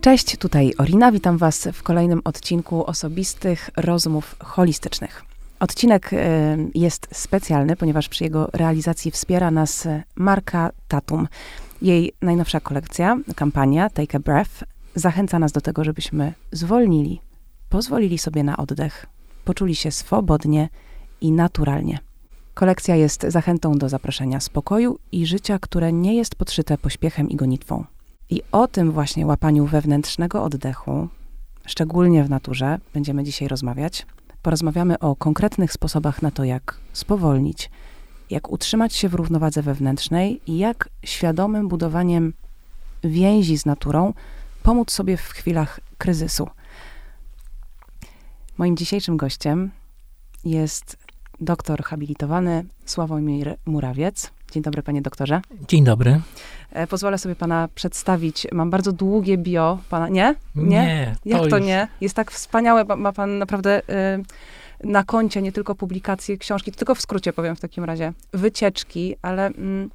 Cześć, tutaj Orina. Witam Was w kolejnym odcinku osobistych rozmów holistycznych. Odcinek y, jest specjalny, ponieważ przy jego realizacji wspiera nas marka Tatum. Jej najnowsza kolekcja, kampania Take a Breath, zachęca nas do tego, żebyśmy zwolnili, pozwolili sobie na oddech, poczuli się swobodnie i naturalnie. Kolekcja jest zachętą do zaproszenia spokoju i życia, które nie jest podszyte pośpiechem i gonitwą. I o tym właśnie łapaniu wewnętrznego oddechu, szczególnie w naturze, będziemy dzisiaj rozmawiać. Porozmawiamy o konkretnych sposobach na to, jak spowolnić, jak utrzymać się w równowadze wewnętrznej i jak świadomym budowaniem więzi z naturą pomóc sobie w chwilach kryzysu. Moim dzisiejszym gościem jest doktor habilitowany Sławomir Murawiec. Dzień dobry, panie doktorze. Dzień dobry. E, pozwolę sobie pana przedstawić. Mam bardzo długie bio pana. Nie? Nie? nie Jak to, to nie? Jest tak wspaniałe. Ma pan naprawdę y, na koncie nie tylko publikacje, książki, tylko w skrócie powiem w takim razie, wycieczki, ale. Mm,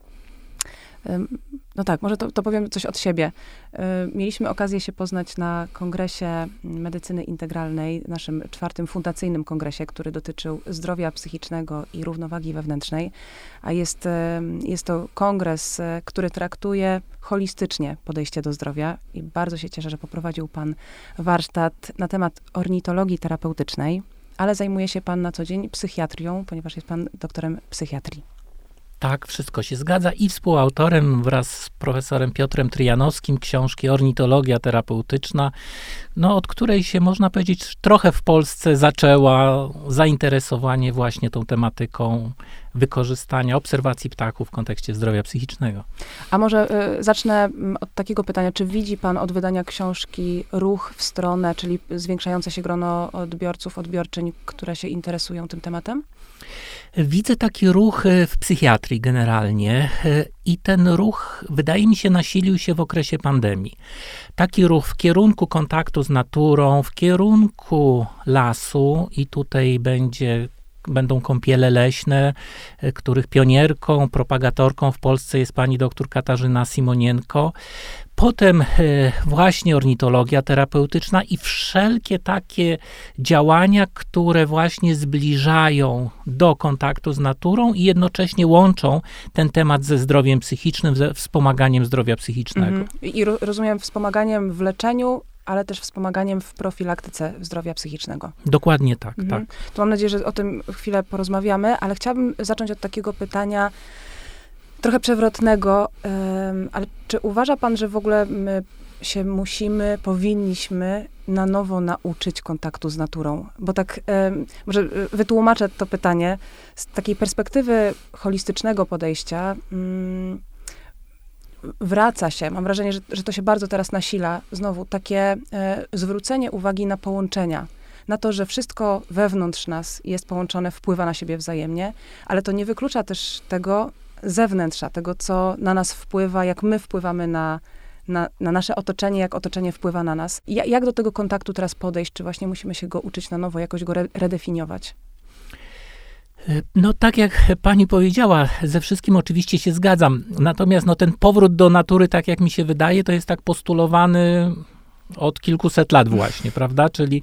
no tak, może to, to, powiem coś od siebie. Mieliśmy okazję się poznać na kongresie medycyny integralnej, naszym czwartym fundacyjnym kongresie, który dotyczył zdrowia psychicznego i równowagi wewnętrznej. A jest, jest to kongres, e, który traktuje holistycznie podejście do zdrowia i bardzo się cieszę, że poprowadził pan warsztat na temat ornitologii terapeutycznej, ale zajmuje się pan na co dzień psychiatrią, ponieważ jest pan doktorem psychiatrii. Tak, wszystko się zgadza. I współautorem wraz z profesorem Piotrem Tryjanowskim książki Ornitologia terapeutyczna, no, od której się można powiedzieć trochę w Polsce zaczęła zainteresowanie właśnie tą tematyką wykorzystania obserwacji ptaków w kontekście zdrowia psychicznego. A może y, zacznę mm, od takiego pytania, czy widzi pan od wydania książki ruch w stronę, czyli zwiększające się grono odbiorców, odbiorczyń, które się interesują tym tematem? Widzę taki ruch e, w psychiatrii generalnie e, i ten ruch, wydaje mi się, nasilił się w okresie pandemii. Taki ruch w kierunku kontaktu z naturą, w kierunku lasu i tutaj będzie będą kąpiele leśne, e, których pionierką, propagatorką w Polsce jest pani doktor Katarzyna Simonienko. Potem e, właśnie ornitologia terapeutyczna i wszelkie takie działania, które właśnie zbliżają do kontaktu z naturą i jednocześnie łączą ten temat ze zdrowiem psychicznym, ze wspomaganiem zdrowia psychicznego. Mhm. I rozumiem wspomaganiem w leczeniu, ale też wspomaganiem w profilaktyce zdrowia psychicznego. Dokładnie tak, mhm. tak. To mam nadzieję, że o tym chwilę porozmawiamy, ale chciałabym zacząć od takiego pytania trochę przewrotnego, ale czy uważa pan, że w ogóle my się musimy, powinniśmy na nowo nauczyć kontaktu z naturą? Bo tak, może e, wytłumaczę to pytanie z takiej perspektywy holistycznego podejścia. Mm, wraca się, mam wrażenie, że, że to się bardzo teraz nasila, znowu takie e, zwrócenie uwagi na połączenia na to, że wszystko wewnątrz nas jest połączone, wpływa na siebie wzajemnie, ale to nie wyklucza też tego zewnętrza, tego, co na nas wpływa, jak my wpływamy na, na, na nasze otoczenie, jak otoczenie wpływa na nas. Ja, jak do tego kontaktu teraz podejść? Czy właśnie musimy się go uczyć na nowo, jakoś go re redefiniować? No tak jak pani powiedziała, ze wszystkim oczywiście się zgadzam. Natomiast no, ten powrót do natury, tak jak mi się wydaje, to jest tak postulowany od kilkuset lat właśnie, prawda? Czyli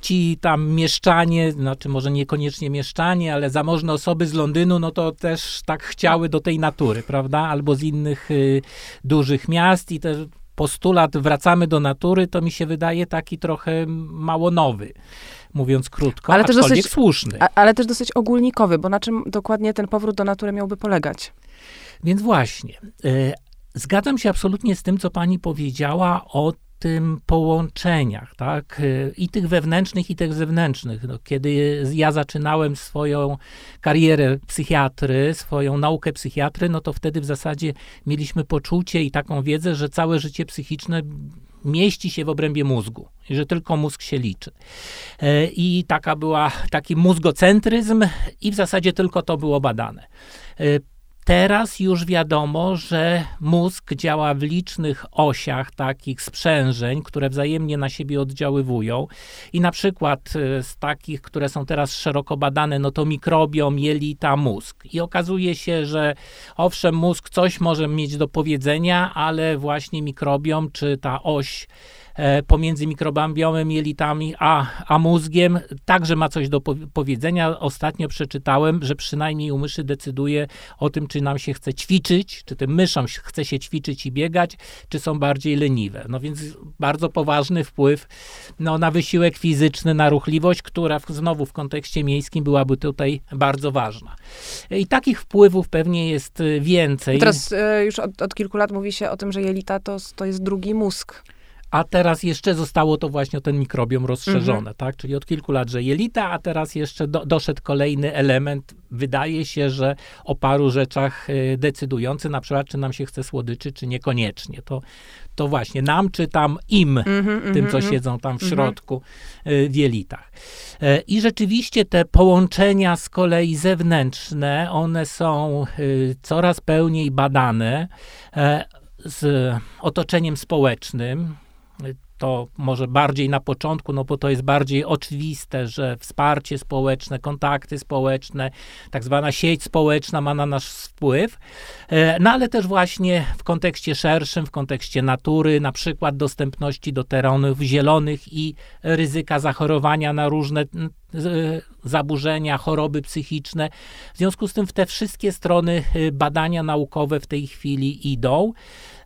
ci tam mieszczanie, znaczy może niekoniecznie mieszczanie, ale zamożne osoby z Londynu, no to też tak chciały do tej natury, prawda? Albo z innych y, dużych miast i też postulat wracamy do natury, to mi się wydaje taki trochę mało nowy mówiąc krótko, ale też dosyć, słuszny. A, ale też dosyć ogólnikowy, bo na czym dokładnie ten powrót do natury miałby polegać? Więc właśnie. Y, zgadzam się absolutnie z tym, co pani powiedziała o tym połączeniach, tak, i tych wewnętrznych, i tych zewnętrznych. No, kiedy ja zaczynałem swoją karierę psychiatry, swoją naukę psychiatry, no to wtedy w zasadzie mieliśmy poczucie i taką wiedzę, że całe życie psychiczne mieści się w obrębie mózgu i że tylko mózg się liczy. E, I taka była taki mózgocentryzm i w zasadzie tylko to było badane. Teraz już wiadomo, że mózg działa w licznych osiach takich sprzężeń, które wzajemnie na siebie oddziaływują. I na przykład e, z takich, które są teraz szeroko badane, no to mikrobiom, jelita, mózg. I okazuje się, że owszem, mózg coś może mieć do powiedzenia, ale właśnie mikrobiom, czy ta oś pomiędzy mikrobambiomem, jelitami, a, a mózgiem, także ma coś do powiedzenia. Ostatnio przeczytałem, że przynajmniej u myszy decyduje o tym, czy nam się chce ćwiczyć, czy tym myszom chce się ćwiczyć i biegać, czy są bardziej leniwe. No więc bardzo poważny wpływ no, na wysiłek fizyczny, na ruchliwość, która w, znowu w kontekście miejskim byłaby tutaj bardzo ważna. I takich wpływów pewnie jest e, więcej. Teraz e, już od, od, kilku lat mówi się o tym, że jelita to, to jest drugi mózg. A teraz jeszcze zostało to właśnie o ten mikrobiom rozszerzone, mhm. tak? Czyli od kilku lat, że jelita, a teraz jeszcze do, doszedł kolejny element. Wydaje się, że o paru rzeczach y, decydujący, na przykład, czy nam się chce słodyczy, czy niekoniecznie. To, to właśnie nam, czy tam im, mm-hmm, tym, co mm-hmm. siedzą tam w mhm. środku mm-hmm. w jelitach. E, I rzeczywiście te połączenia z kolei zewnętrzne, one są y, coraz pełniej badane e, z otoczeniem społecznym to może bardziej na początku, no bo to jest bardziej oczywiste, że wsparcie społeczne, kontakty społeczne, tak zwana sieć społeczna ma na nas wpływ, e, no ale też właśnie w kontekście szerszym, w kontekście natury, na przykład dostępności do terenów zielonych i ryzyka zachorowania na różne zaburzenia, choroby psychiczne. W związku z tym w te wszystkie strony y, badania naukowe w tej chwili idą.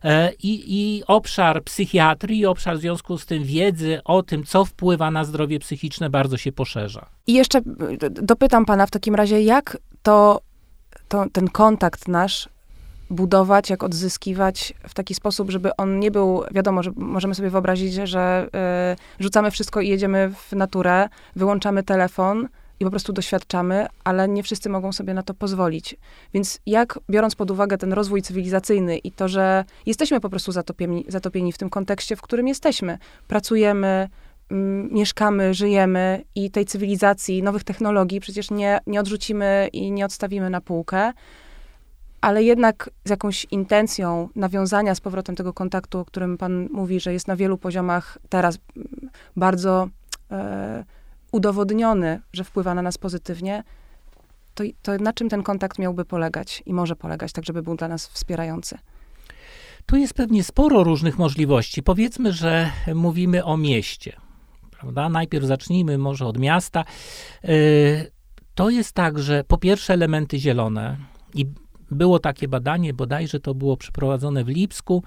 E, I, I, obszar psychiatrii, obszar w związku z tym wiedzy o tym, co wpływa na zdrowie psychiczne, bardzo się poszerza. I jeszcze y, dopytam pana w takim razie, jak to, to ten kontakt nasz budować, jak odzyskiwać w taki sposób, żeby on nie był, wiadomo, że możemy sobie wyobrazić, że y, rzucamy wszystko i jedziemy w naturę, wyłączamy telefon i po prostu doświadczamy, ale nie wszyscy mogą sobie na to pozwolić. Więc jak, biorąc pod uwagę ten rozwój cywilizacyjny i to, że jesteśmy po prostu zatopieni, zatopieni w tym kontekście, w którym jesteśmy, pracujemy, mm, mieszkamy, żyjemy i tej cywilizacji, nowych technologii przecież nie, nie odrzucimy i nie odstawimy na półkę, ale jednak z jakąś intencją nawiązania z powrotem tego kontaktu, o którym pan mówi, że jest na wielu poziomach teraz mm, bardzo e, udowodniony, że wpływa na nas pozytywnie, to, to na czym ten kontakt miałby polegać i może polegać, tak żeby był dla nas wspierający? Tu jest pewnie sporo różnych możliwości. Powiedzmy, że mówimy o mieście. Prawda? Najpierw zacznijmy może od miasta. E, to jest tak, że po pierwsze elementy zielone i było takie badanie, bodajże to było przeprowadzone w Lipsku,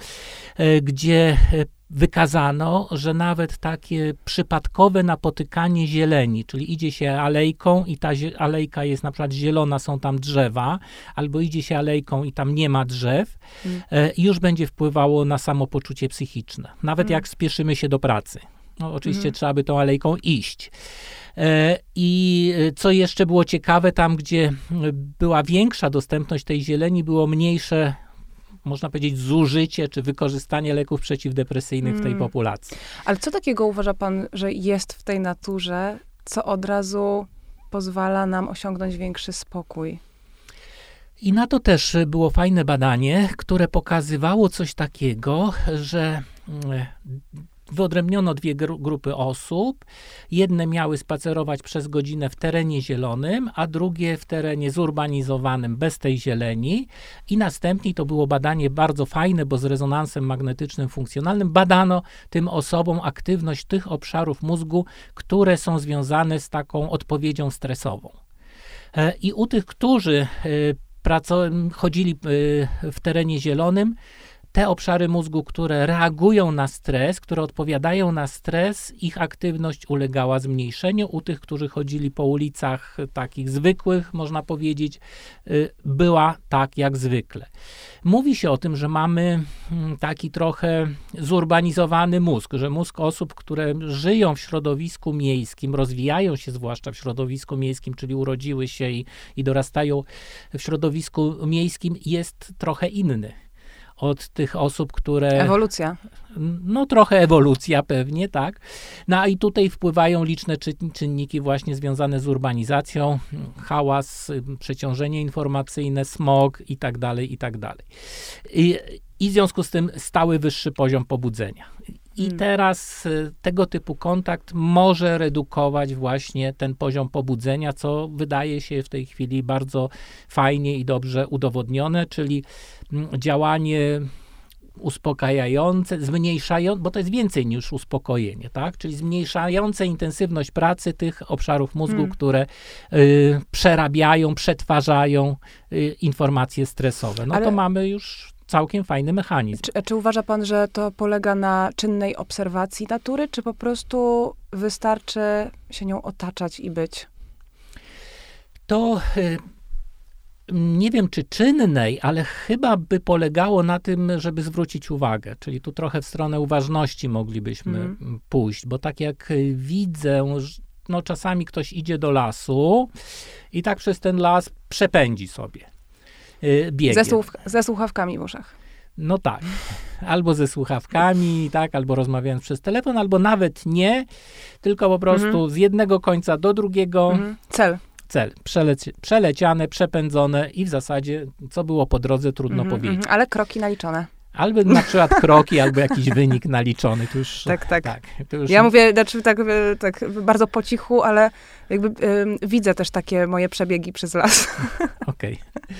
e, gdzie e, wykazano, że nawet takie przypadkowe napotykanie zieleni, czyli idzie się alejką i ta alejka jest na przykład zielona, są tam drzewa, albo idzie się alejką i tam nie ma drzew, mm. E, już będzie wpływało na samopoczucie psychiczne. Nawet mm. jak spieszymy się do pracy. No, oczywiście mm. trzeba by tą alejką iść. E, I e, co jeszcze było ciekawe, tam gdzie była większa dostępność tej zieleni, było mniejsze można powiedzieć, zużycie czy wykorzystanie leków przeciwdepresyjnych w tej hmm. populacji. Ale co takiego uważa pan, że jest w tej naturze, co od razu pozwala nam osiągnąć większy spokój? I na to też było fajne badanie, które pokazywało coś takiego, że mm, wyodrębniono dwie gru grupy osób. Jedne miały spacerować przez godzinę w terenie zielonym, a drugie w terenie zurbanizowanym bez tej zieleni. I następnie to było badanie bardzo fajne, bo z rezonansem magnetycznym funkcjonalnym badano tym osobom aktywność tych obszarów mózgu, które są związane z taką odpowiedzią stresową. E, I u tych, którzy e, chodzili e, w terenie zielonym, te obszary mózgu, które reagują na stres, które odpowiadają na stres, ich aktywność ulegała zmniejszeniu. U tych, którzy chodzili po ulicach takich zwykłych, można powiedzieć, y, była tak jak zwykle. Mówi się o tym, że mamy mm, taki trochę zurbanizowany mózg, że mózg osób, które żyją w środowisku miejskim, rozwijają się zwłaszcza w środowisku miejskim, czyli urodziły się i, i dorastają w środowisku miejskim, jest trochę inny od tych osób, które. Ewolucja. No, trochę ewolucja pewnie, tak. No i tutaj wpływają liczne czynniki właśnie związane z urbanizacją, hałas, przeciążenie informacyjne, smog i tak dalej, i tak dalej. I, i w związku z tym stały wyższy poziom pobudzenia. I hmm. teraz y, tego typu kontakt może redukować właśnie ten poziom pobudzenia, co wydaje się w tej chwili bardzo fajnie i dobrze udowodnione, czyli mm, działanie uspokajające, zmniejszające, bo to jest więcej niż uspokojenie, tak? Czyli zmniejszające intensywność pracy tych obszarów mózgu, Mm. które y, przerabiają, przetwarzają y, informacje stresowe. No Ale- to mamy już całkiem fajny mechanizm. Czy, czy uważa pan, że to polega na czynnej obserwacji natury, czy po prostu wystarczy się nią otaczać i być? to y, nie wiem czy czynnej, ale chyba by polegało na tym, żeby zwrócić uwagę. Czyli tu trochę w stronę uważności moglibyśmy mm, pójść, bo tak jak y, widzę, no czasami ktoś idzie do lasu i tak przez ten las przepędzi sobie. Y, Biegiem. Ze, słuch- ze słuchawkami w uszach. No tak. Albo ze słuchawkami, tak, albo rozmawiając przez telefon, albo nawet nie, tylko po prostu Mhm. z jednego końca do drugiego Mhm. Cel. cel. Przeleci, przeleciane, przepędzone i w zasadzie, co było po drodze, trudno Mhm, powiedzieć. mhm. Ale kroki naliczone. Albo na przykład kroki, albo jakiś wynik naliczony. To już, Tak, tak. tak to już, Ja mówię, znaczy tak, e, tak bardzo po cichu, ale jakby widzę też takie moje przebiegi przez las. Okej. E,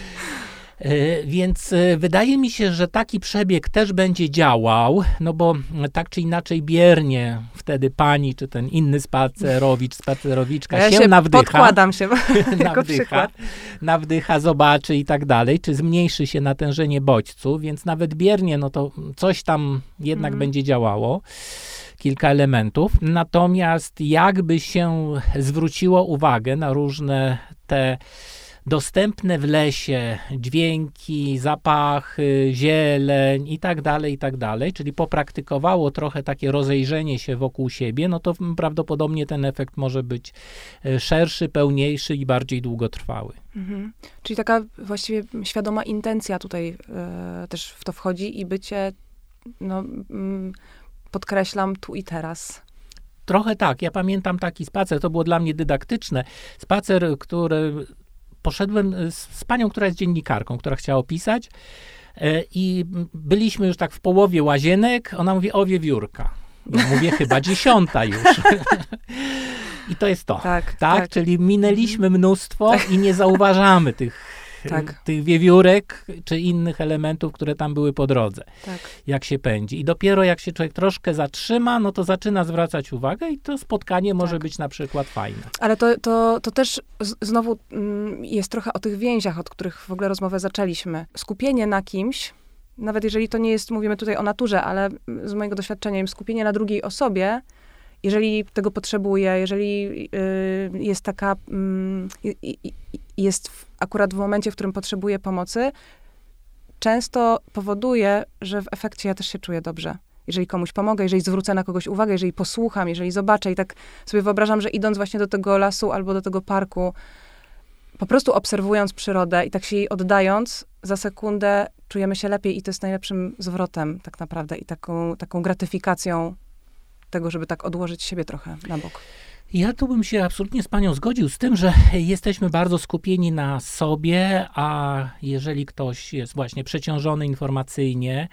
Więc e, wydaje mi się, że taki przebieg też będzie działał, no bo m, tak czy inaczej biernie wtedy pani, czy ten inny spacerowicz, spacerowiczka Ja się, się nawdycha. podkładam się nawdycha, nawdycha, zobaczy i tak dalej, czy zmniejszy się natężenie bodźców, więc nawet biernie, no to coś tam jednak Mhm. będzie działało, kilka elementów. Natomiast jakby się zwróciło uwagę na różne te dostępne w lesie dźwięki, zapachy, zieleń i tak dalej, i tak dalej, czyli popraktykowało trochę takie rozejrzenie się wokół siebie, no to prawdopodobnie ten efekt może być e, szerszy, pełniejszy i bardziej długotrwały. Mhm. Czyli taka właściwie świadoma intencja tutaj e, też w to wchodzi i bycie, no, mm, podkreślam, tu i teraz. Trochę tak. Ja pamiętam taki spacer, to było dla mnie dydaktyczne. Spacer, który poszedłem z, z panią, która jest dziennikarką, która chciała opisać. E, I byliśmy już tak w połowie łazienek. Ona mówi, o wiewiórka. Ja mówię, chyba dziesiąta już. I to jest to. Tak, Tak, tak. czyli minęliśmy mnóstwo i nie zauważamy tych, Tak. tych wiewiórek czy innych elementów, które tam były po drodze tak. jak się pędzi. I dopiero jak się człowiek troszkę zatrzyma, no to zaczyna zwracać uwagę i to spotkanie może Tak. być na przykład fajne. Ale to, to, to też znowu mm, jest trochę o tych więziach, od których w ogóle rozmowę zaczęliśmy. Skupienie na kimś, nawet jeżeli to nie jest, mówimy tutaj o naturze, ale z mojego doświadczenia, skupienie na drugiej osobie, jeżeli tego potrzebuje, jeżeli y, jest taka, i- i- jest w, akurat w momencie, w którym potrzebuje pomocy, często powoduje, że w efekcie ja też się czuję dobrze. Jeżeli komuś pomogę, jeżeli zwrócę na kogoś uwagę, jeżeli posłucham, jeżeli zobaczę i tak sobie wyobrażam, że idąc właśnie do tego lasu albo do tego parku, po prostu obserwując przyrodę i tak się jej oddając, za sekundę czujemy się lepiej i to jest najlepszym zwrotem tak naprawdę i taką, taką gratyfikacją tego, żeby tak odłożyć siebie trochę na bok. Ja tu bym się absolutnie z panią zgodził z tym, że jesteśmy bardzo skupieni na sobie, a jeżeli ktoś jest właśnie przeciążony informacyjnie,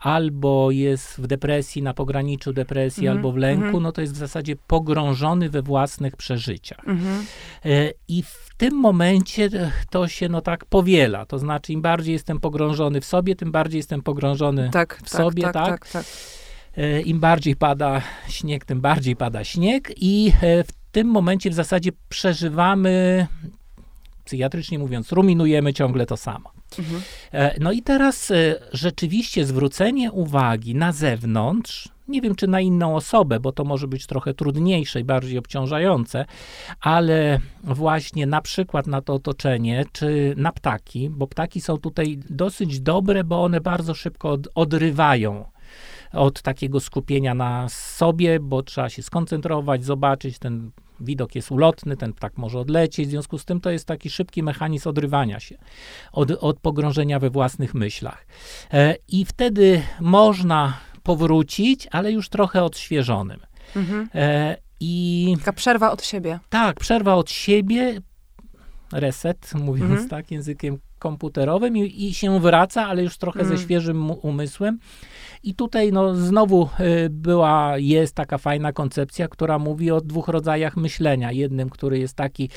albo jest w depresji, na pograniczu depresji, Mhm, albo w lęku, mhm. no to jest w zasadzie pogrążony we własnych przeżyciach. Mhm. E, I w tym momencie to się no tak powiela. To znaczy, im bardziej jestem pogrążony w sobie, tym bardziej jestem pogrążony. Tak, w tak, sobie, tak, tak? tak, tak. Im bardziej pada śnieg, tym bardziej pada śnieg, i e, w tym momencie w zasadzie przeżywamy, psychiatrycznie mówiąc, ruminujemy ciągle to samo. Mhm. E, No i teraz e, rzeczywiście zwrócenie uwagi na zewnątrz, nie wiem czy na inną osobę, bo to może być trochę trudniejsze i bardziej obciążające, ale właśnie na przykład na to otoczenie, czy na ptaki, bo ptaki są tutaj dosyć dobre, bo one bardzo szybko od, odrywają od takiego skupienia na sobie, bo trzeba się skoncentrować, zobaczyć, ten widok jest ulotny, ten ptak może odlecieć, w związku z tym to jest taki szybki mechanizm odrywania się od, od pogrążenia we własnych myślach. E, I wtedy można powrócić, ale już trochę odświeżonym. Mhm. E, I Taka przerwa od siebie. tak, przerwa od siebie, reset, mówiąc Mhm. tak językiem komputerowym, i, i się wraca, ale już trochę Mhm. ze świeżym mu- umysłem. I tutaj no, znowu y, była, jest taka fajna koncepcja, która mówi o dwóch rodzajach myślenia. Jednym, który jest taki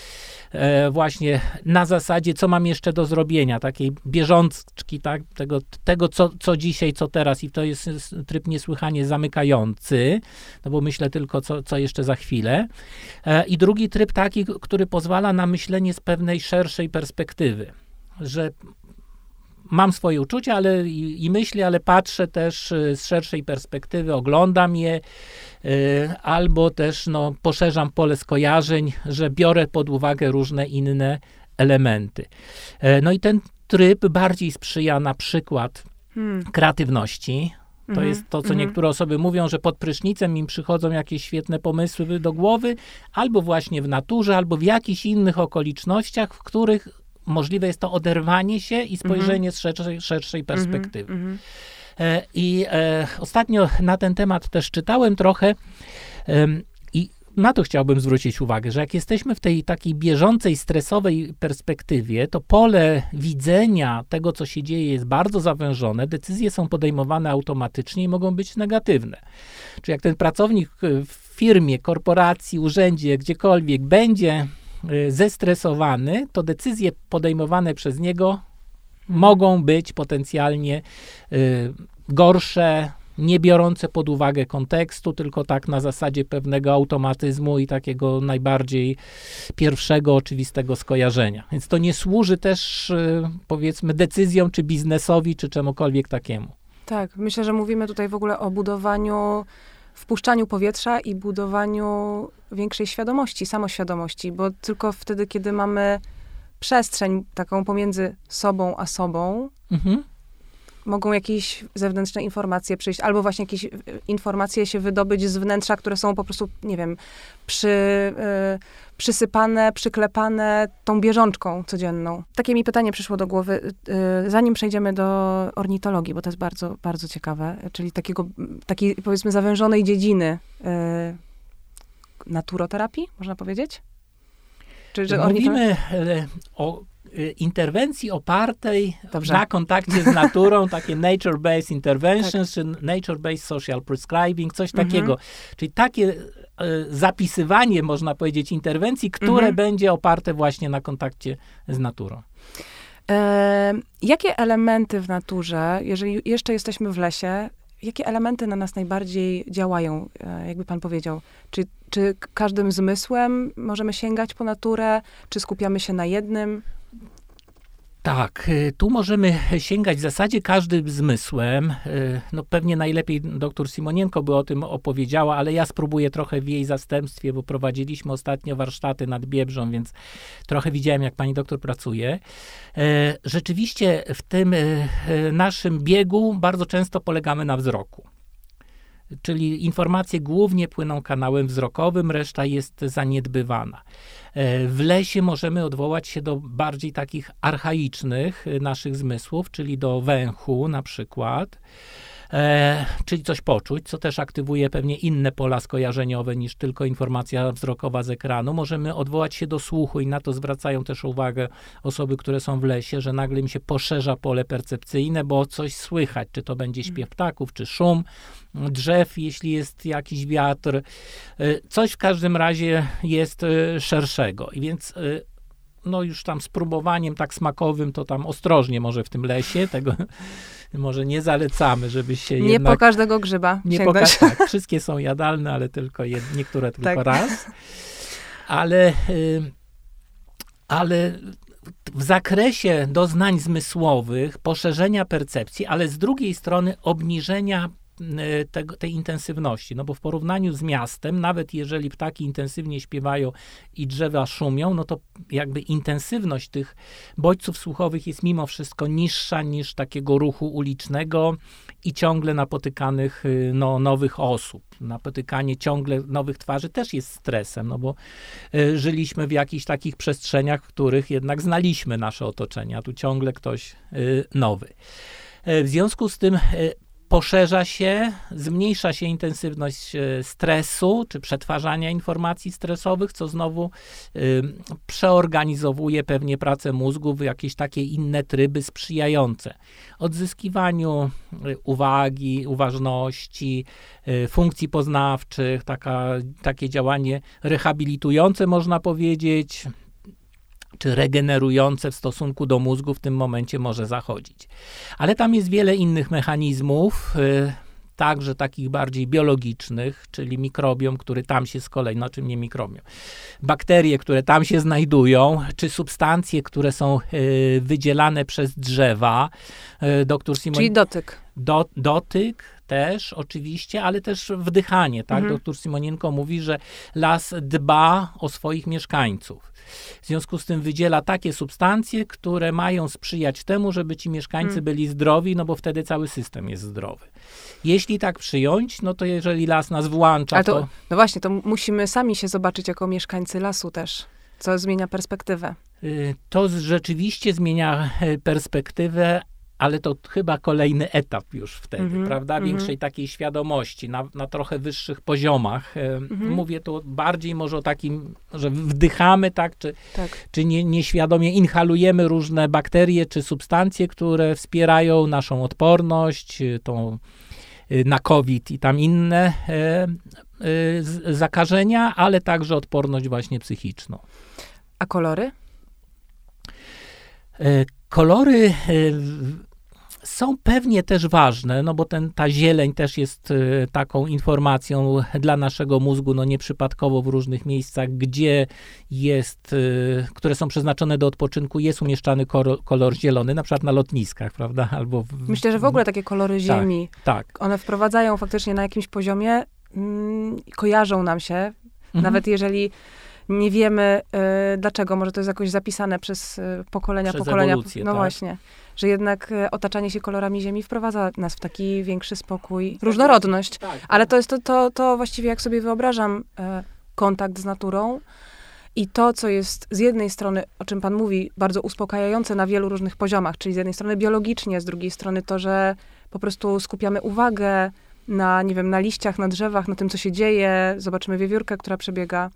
e, właśnie na zasadzie, co mam jeszcze do zrobienia, takiej bieżączki, tak, tego, tego co, co dzisiaj, co teraz i to jest tryb niesłychanie zamykający, no bo myślę tylko, co, co jeszcze za chwilę. E, I drugi tryb taki, który pozwala na myślenie z pewnej szerszej perspektywy, że mam swoje uczucia ale, i, i myśli, ale patrzę też y, z szerszej perspektywy, oglądam je, y, albo też no, poszerzam pole skojarzeń, że biorę pod uwagę różne inne elementy. E, no i ten tryb bardziej sprzyja na przykład hmm. kreatywności, to mm -hmm, jest to, co mm -hmm. niektóre osoby mówią, że pod prysznicem im przychodzą jakieś świetne pomysły do głowy, albo właśnie w naturze, albo w jakichś innych okolicznościach, w których możliwe jest to oderwanie się i spojrzenie z szerszej, szerszej perspektywy. Mm -hmm. I e, ostatnio na ten temat też czytałem trochę e, i na to chciałbym zwrócić uwagę, że jak jesteśmy w tej takiej bieżącej, stresowej perspektywie, to pole widzenia tego, co się dzieje, jest bardzo zawężone, decyzje są podejmowane automatycznie i mogą być negatywne. Czy jak ten pracownik w firmie, korporacji, urzędzie, gdziekolwiek będzie zestresowany, to decyzje podejmowane przez niego mogą być potencjalnie y, gorsze, nie biorące pod uwagę kontekstu, tylko tak na zasadzie pewnego automatyzmu i takiego najbardziej pierwszego, oczywistego skojarzenia. Więc to nie służy też, y, powiedzmy, decyzjom, czy biznesowi, czy czemukolwiek takiemu. Tak, myślę, że mówimy tutaj w ogóle o budowaniu wpuszczaniu powietrza i budowaniu większej świadomości, samoświadomości, bo tylko wtedy, kiedy mamy przestrzeń taką pomiędzy sobą a sobą, mhm. Mogą jakieś zewnętrzne informacje przyjść, albo właśnie jakieś e, informacje się wydobyć z wnętrza, które są po prostu, nie wiem, przy, y, przysypane, przyklepane tą bieżączką codzienną. Takie mi pytanie przyszło do głowy, y, zanim przejdziemy do ornitologii, bo to jest bardzo, bardzo ciekawe, czyli takiego, takiej powiedzmy zawężonej dziedziny y, naturoterapii, można powiedzieć? Czy, że Mówimy o interwencji opartej Dobrze. na kontakcie z naturą, takie nature-based interventions, tak. czy nature-based social prescribing, coś mhm. takiego. Czyli takie E, zapisywanie, można powiedzieć, interwencji, które mhm. będzie oparte właśnie na kontakcie z naturą. E, jakie elementy w naturze, jeżeli jeszcze jesteśmy w lesie, jakie elementy na nas najbardziej działają, e, jakby pan powiedział? Czy, czy każdym zmysłem możemy sięgać po naturę, czy skupiamy się na jednym? Tak, y, tu możemy sięgać w zasadzie każdym zmysłem. Y, no pewnie najlepiej doktor Simonienko by o tym opowiedziała, ale ja spróbuję trochę w jej zastępstwie, bo prowadziliśmy ostatnio warsztaty nad Biebrzą, więc trochę widziałem, jak pani doktor pracuje. Y, rzeczywiście w tym naszym biegu bardzo często polegamy na wzroku czyli informacje głównie płyną kanałem wzrokowym, reszta jest zaniedbywana. E, w lesie możemy odwołać się do bardziej takich archaicznych e, naszych zmysłów, czyli do węchu na przykład. E, czyli coś poczuć, co też aktywuje pewnie inne pola skojarzeniowe niż tylko informacja wzrokowa z ekranu. Możemy odwołać się do słuchu i na to zwracają też uwagę osoby, które są w lesie, że nagle im się poszerza pole percepcyjne, bo coś słychać, czy to będzie śpiew ptaków, czy szum drzew, jeśli jest jakiś wiatr. E, coś w każdym razie jest e, szerszego. I więc e, no już tam spróbowaniem tak smakowym, to tam ostrożnie może w tym lesie, tego może nie zalecamy, żeby się Nie jednak, po każdego grzyba Nie po po tak, wszystkie są jadalne, ale tylko jed, niektóre tylko tak. raz. Ale, ale w zakresie doznań zmysłowych, poszerzenia percepcji, ale z drugiej strony obniżenia tej intensywności. No bo w porównaniu z miastem, nawet jeżeli ptaki intensywnie śpiewają i drzewa szumią, no to jakby intensywność tych bodźców słuchowych jest mimo wszystko niższa niż takiego ruchu ulicznego i ciągle napotykanych y, no, nowych osób. Napotykanie ciągle nowych twarzy też jest stresem, no bo y, żyliśmy w jakichś takich przestrzeniach, w których jednak znaliśmy nasze otoczenie, a tu ciągle ktoś y, nowy. E, w związku z tym poszerza się, zmniejsza się intensywność e, stresu czy przetwarzania informacji stresowych, co znowu y, przeorganizowuje pewnie pracę mózgu w jakieś takie inne tryby sprzyjające. Odzyskiwaniu uwagi, uważności, funkcji poznawczych, taka, takie działanie rehabilitujące, można powiedzieć, czy regenerujące w stosunku do mózgu w tym momencie może zachodzić. Ale tam jest wiele innych mechanizmów, y, także takich bardziej biologicznych, czyli mikrobiom, który tam się z kolei, no czym nie mikrobiom, bakterie, które tam się znajdują, czy substancje, które są y, wydzielane przez drzewa. Y, doktor Simon... Czyli dotyk. Do, dotyk też oczywiście, ale też wdychanie, tak? Mhm. Doktor Simonienko mówi, że las dba o swoich mieszkańców. W związku z tym wydziela takie substancje, które mają sprzyjać temu, żeby ci mieszkańcy hmm. byli zdrowi, no bo wtedy cały system jest zdrowy. Jeśli tak przyjąć, no to jeżeli las nas włącza, to, to... No właśnie, to musimy sami się zobaczyć jako mieszkańcy lasu też, co zmienia perspektywę. Y, to rzeczywiście zmienia e, perspektywę, ale to chyba kolejny etap już wtedy, mm -hmm, prawda? Mhm. Większej mm -hmm. takiej świadomości na, na trochę wyższych poziomach. Mm -hmm. Mówię tu bardziej może o takim, że wdychamy, tak, czy, tak. czy nie, nieświadomie inhalujemy różne bakterie czy substancje, które wspierają naszą odporność, y, tą y, na COVID i tam inne e, e, zakażenia, ale także odporność właśnie psychiczną. A kolory? E, kolory e, są pewnie też ważne, no bo ten, ta zieleń też jest e, taką informacją dla naszego mózgu, no nieprzypadkowo w różnych miejscach, gdzie jest, które są przeznaczone do odpoczynku, jest umieszczany kolor, kolor zielony, na przykład na lotniskach, prawda? Albo w, Myślę, że w ogóle takie kolory tak, ziemi, tak, tak. one wprowadzają faktycznie na jakimś poziomie, mm, kojarzą nam się, mhm. nawet jeżeli nie wiemy y, dlaczego, może to jest jakoś zapisane przez y, pokolenia, przez pokolenia. Ewolucję, no tak? właśnie, że jednak y, otaczanie się kolorami ziemi wprowadza nas w taki większy spokój, różnorodność. Tak, tak. Ale to jest to, to, to właściwie, jak sobie wyobrażam, kontakt z naturą. I to, co jest z jednej strony, o czym Pan mówi, bardzo uspokajające na wielu różnych poziomach, czyli z jednej strony biologicznie, z drugiej strony to, że po prostu skupiamy uwagę na, nie wiem, na liściach, na drzewach, na tym, co się dzieje, zobaczymy wiewiórkę, która przebiega.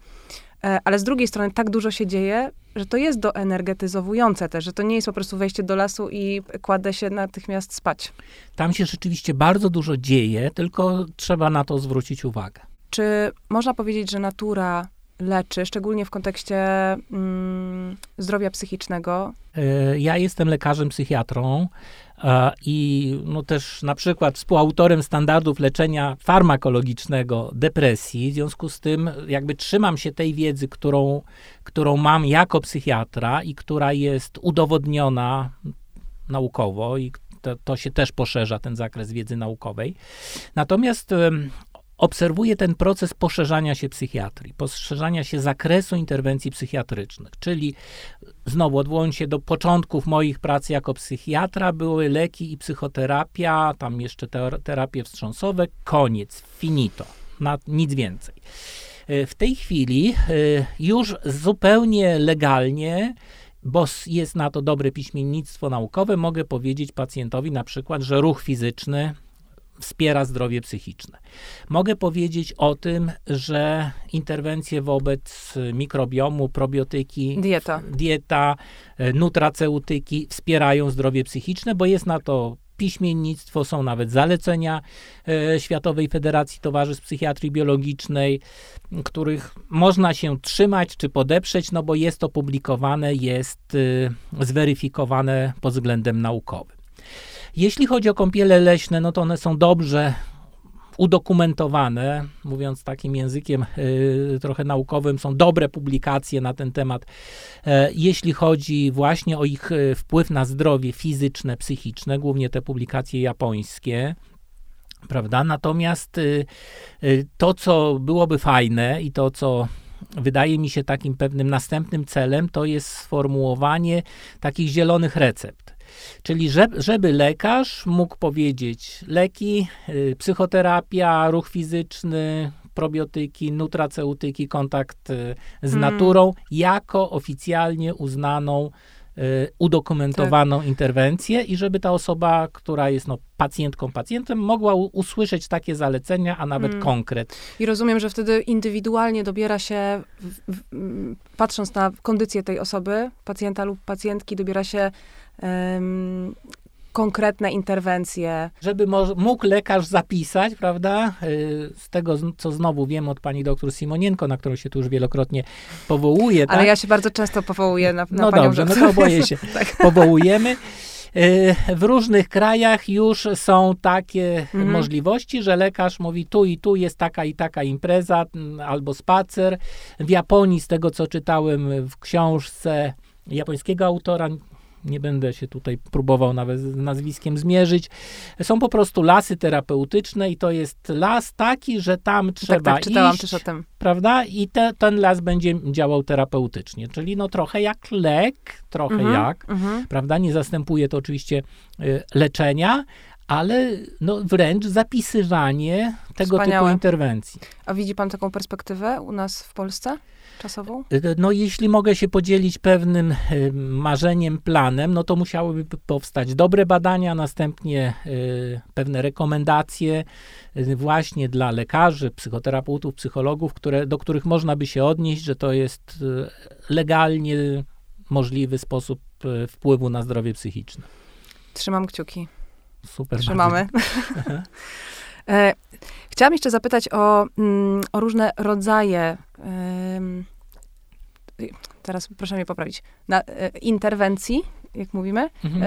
E, ale z drugiej strony tak dużo się dzieje, że to jest doenergetyzowujące też, że to nie jest po prostu wejście do lasu i kładę się natychmiast spać. Tam się rzeczywiście bardzo dużo dzieje, tylko trzeba na to zwrócić uwagę. Czy można powiedzieć, że natura leczy, szczególnie w kontekście mm, zdrowia psychicznego? E, ja jestem lekarzem psychiatrą i no też na przykład współautorem standardów leczenia farmakologicznego depresji. W związku z tym jakby trzymam się tej wiedzy, którą, którą mam jako psychiatra i która jest udowodniona naukowo i to, to się też poszerza, ten zakres wiedzy naukowej. Natomiast obserwuję ten proces poszerzania się psychiatrii, poszerzania się zakresu interwencji psychiatrycznych, czyli znowu odwołując się do początków moich prac jako psychiatra, były leki i psychoterapia, tam jeszcze terapie wstrząsowe, koniec, finito, na nic więcej. E, w tej chwili e, już zupełnie legalnie bo jest na to dobre piśmiennictwo naukowe, mogę powiedzieć pacjentowi na przykład, że ruch fizyczny wspiera zdrowie psychiczne. Mogę powiedzieć o tym, że interwencje wobec mikrobiomu, probiotyki, dieta, dieta nutraceutyki wspierają zdrowie psychiczne, bo jest na to piśmiennictwo, są nawet zalecenia e, Światowej Federacji Towarzystw Psychiatrii Biologicznej, których można się trzymać czy podeprzeć, no bo jest to publikowane, jest e, zweryfikowane pod względem naukowym. Jeśli chodzi o kąpiele leśne, no to one są dobrze udokumentowane, mówiąc takim językiem y, trochę naukowym, są dobre publikacje na ten temat, y, jeśli chodzi właśnie o ich y, wpływ na zdrowie fizyczne, psychiczne, głównie te publikacje japońskie. Prawda? Natomiast to, co byłoby fajne i to, co wydaje mi się takim pewnym następnym celem, to jest sformułowanie takich zielonych recept. Czyli żeby, lekarz mógł powiedzieć leki, y, psychoterapia, ruch fizyczny, probiotyki, nutraceutyki, kontakt y, z mm. naturą jako oficjalnie uznaną udokumentowaną tak. interwencję i żeby ta osoba, która jest no, pacjentką, pacjentem, mogła usłyszeć takie zalecenia, a nawet hmm. konkret. I rozumiem, że wtedy indywidualnie dobiera się, w, w, patrząc na kondycję tej osoby, pacjenta lub pacjentki, dobiera się konkretne interwencje. Żeby mógł lekarz zapisać, prawda, y, z tego, co znowu wiem od pani doktor Simonienko, na którą się tu już wielokrotnie powołuje. Ale tak? ja się bardzo często powołuję na, na no panią dobrze, doktor. no to boję się. tak. Powołujemy. Y, w różnych krajach już są takie mhm. możliwości, że lekarz mówi tu i tu jest taka i taka impreza albo spacer. W Japonii, z tego co czytałem w książce japońskiego autora, nie będę się tutaj próbował nawet z nazwiskiem zmierzyć. Są po prostu lasy terapeutyczne i to jest las taki, że tam tak, trzeba tak, tak, czytałam iść, też o tym. prawda? I te, ten las będzie działał terapeutycznie, czyli no trochę jak lek, trochę mhm, jak, mhm. prawda? Nie zastępuje to oczywiście y, leczenia, ale no wręcz zapisywanie tego Wspaniałe. typu interwencji. A widzi pan taką perspektywę u nas w Polsce? Czasową? Y, y, no, jeśli mogę się podzielić pewnym y, marzeniem, planem, no to musiałyby powstać dobre badania, następnie pewne rekomendacje właśnie dla lekarzy, psychoterapeutów, psychologów, które, do których można by się odnieść, że to jest legalnie możliwy sposób wpływu na zdrowie psychiczne. Trzymam kciuki. Super. Trzymamy. E, chciałam jeszcze zapytać o, mm, o różne rodzaje. Teraz proszę mnie poprawić. Na, e, interwencji, jak mówimy, mhm. E,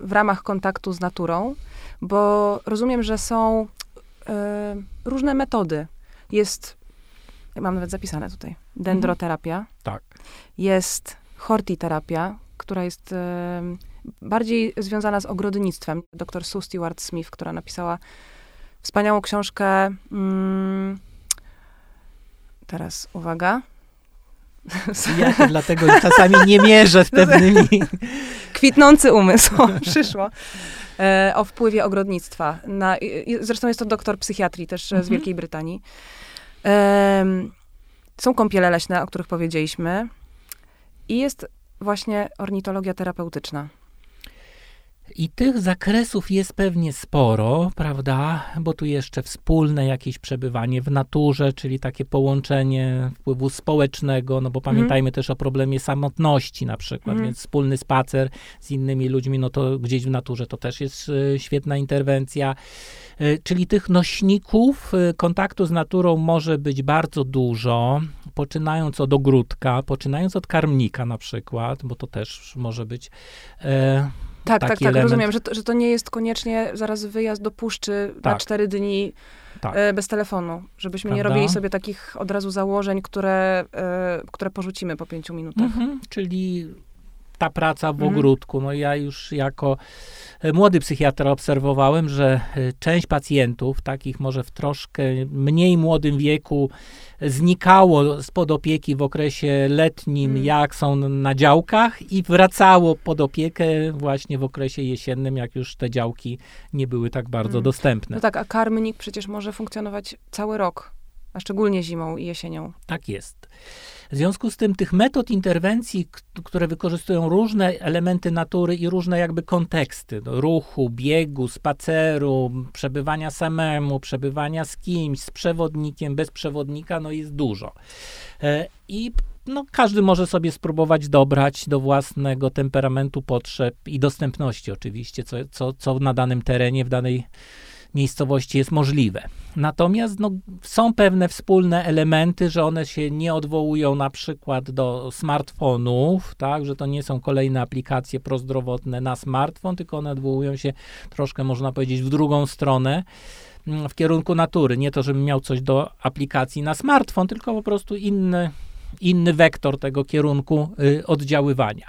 w ramach kontaktu z naturą, bo rozumiem, że są różne metody. Jest, mam nawet zapisane tutaj, dendroterapia. Mhm. Tak. Jest hortiterapia, która jest bardziej związana z ogrodnictwem. Dr Sue Stewart Smith, która napisała wspaniałą książkę. Mm, teraz uwaga. Ja dlatego czasami nie mierzę z pewnymi. Kwitnący umysł, przyszło. E, o wpływie ogrodnictwa. Na, zresztą jest to doktor psychiatrii też mhm. z Wielkiej Brytanii. E, są kąpiele leśne, o których powiedzieliśmy. I jest właśnie ornitologia terapeutyczna. I tych zakresów jest pewnie sporo, prawda? Bo tu jeszcze wspólne jakieś przebywanie w naturze, czyli takie połączenie wpływu społecznego, no bo mhm. pamiętajmy mm. też o problemie samotności na przykład, mm. więc wspólny spacer z innymi ludźmi, no to gdzieś w naturze to też jest y, świetna interwencja. Y, czyli tych nośników y, kontaktu z naturą może być bardzo dużo, poczynając od ogródka, poczynając od karmnika na przykład, bo to też może być tak, tak, tak, rozumiem, że to, że to nie jest koniecznie zaraz wyjazd do puszczy tak. na cztery dni tak. e, bez telefonu, żebyśmy Prawda? nie robili sobie takich od razu założeń, które, e, które porzucimy po pięciu minutach. Mhm, czyli ta praca w mhm. ogródku. No ja już jako e, młody psychiatra obserwowałem, że e, część pacjentów, takich może w troszkę mniej młodym wieku, znikało spod opieki w okresie letnim, mm. jak są na działkach i wracało pod opiekę właśnie w okresie jesiennym, jak już te działki nie były tak bardzo mm. dostępne. No tak, a karmnik przecież może funkcjonować cały rok, a szczególnie zimą i jesienią. Tak jest. W związku z tym tych metod interwencji, które wykorzystują różne elementy natury i różne jakby konteksty no, ruchu, biegu, spaceru, przebywania samemu, przebywania z kimś, z przewodnikiem, bez przewodnika, no jest dużo. E, I no, każdy może sobie spróbować dobrać do własnego temperamentu, potrzeb i dostępności oczywiście, co, co, co na danym terenie, w danej miejscowości jest możliwe. Natomiast no, są pewne wspólne elementy, że one się nie odwołują na przykład do smartfonów, tak, że to nie są kolejne aplikacje prozdrowotne na smartfon, tylko one odwołują się troszkę, można powiedzieć, w drugą stronę mm, w kierunku natury. Nie to, żebym miał coś do aplikacji na smartfon, tylko po prostu inny, inny wektor tego kierunku y, oddziaływania.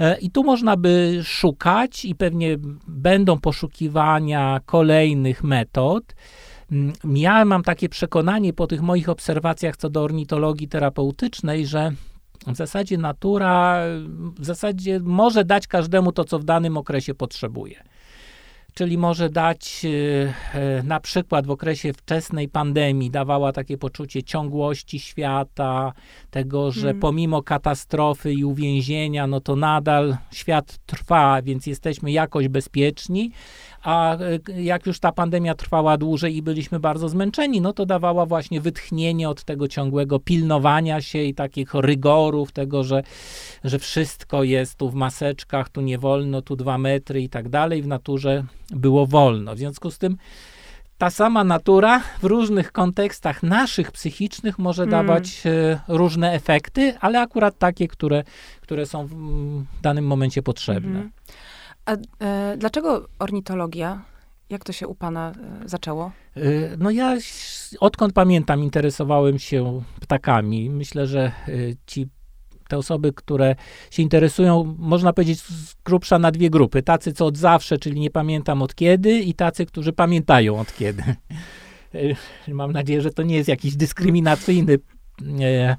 E, I tu można by szukać, i pewnie będą poszukiwania kolejnych metod. Mm, ja mam takie przekonanie po tych moich obserwacjach co do ornitologii terapeutycznej, że w zasadzie natura w zasadzie może dać każdemu to, co w danym okresie potrzebuje. Czyli może dać e, na przykład w okresie wczesnej pandemii, dawała takie poczucie ciągłości świata, tego, że hmm. pomimo katastrofy i uwięzienia, no to nadal świat trwa, więc jesteśmy jakoś bezpieczni a e, jak już ta pandemia trwała dłużej i byliśmy bardzo zmęczeni, no to dawała właśnie wytchnienie od tego ciągłego pilnowania się i takich rygorów, tego, że, że wszystko jest tu w maseczkach, tu nie wolno, tu dwa metry i tak dalej. W naturze było wolno. W związku z tym ta sama natura w różnych kontekstach naszych psychicznych może hmm. dawać e, różne efekty, ale akurat takie, które, które są w danym momencie potrzebne. Hmm. A e, dlaczego ornitologia? Jak to się u pana e, zaczęło? E, no ja odkąd pamiętam interesowałem się ptakami. Myślę, że e, ci te osoby, które się interesują, można powiedzieć z grubsza na dwie grupy. Tacy, co od zawsze, czyli nie pamiętam od kiedy i tacy, którzy pamiętają od kiedy. E, mam nadzieję, że to nie jest jakiś dyskryminacyjny e,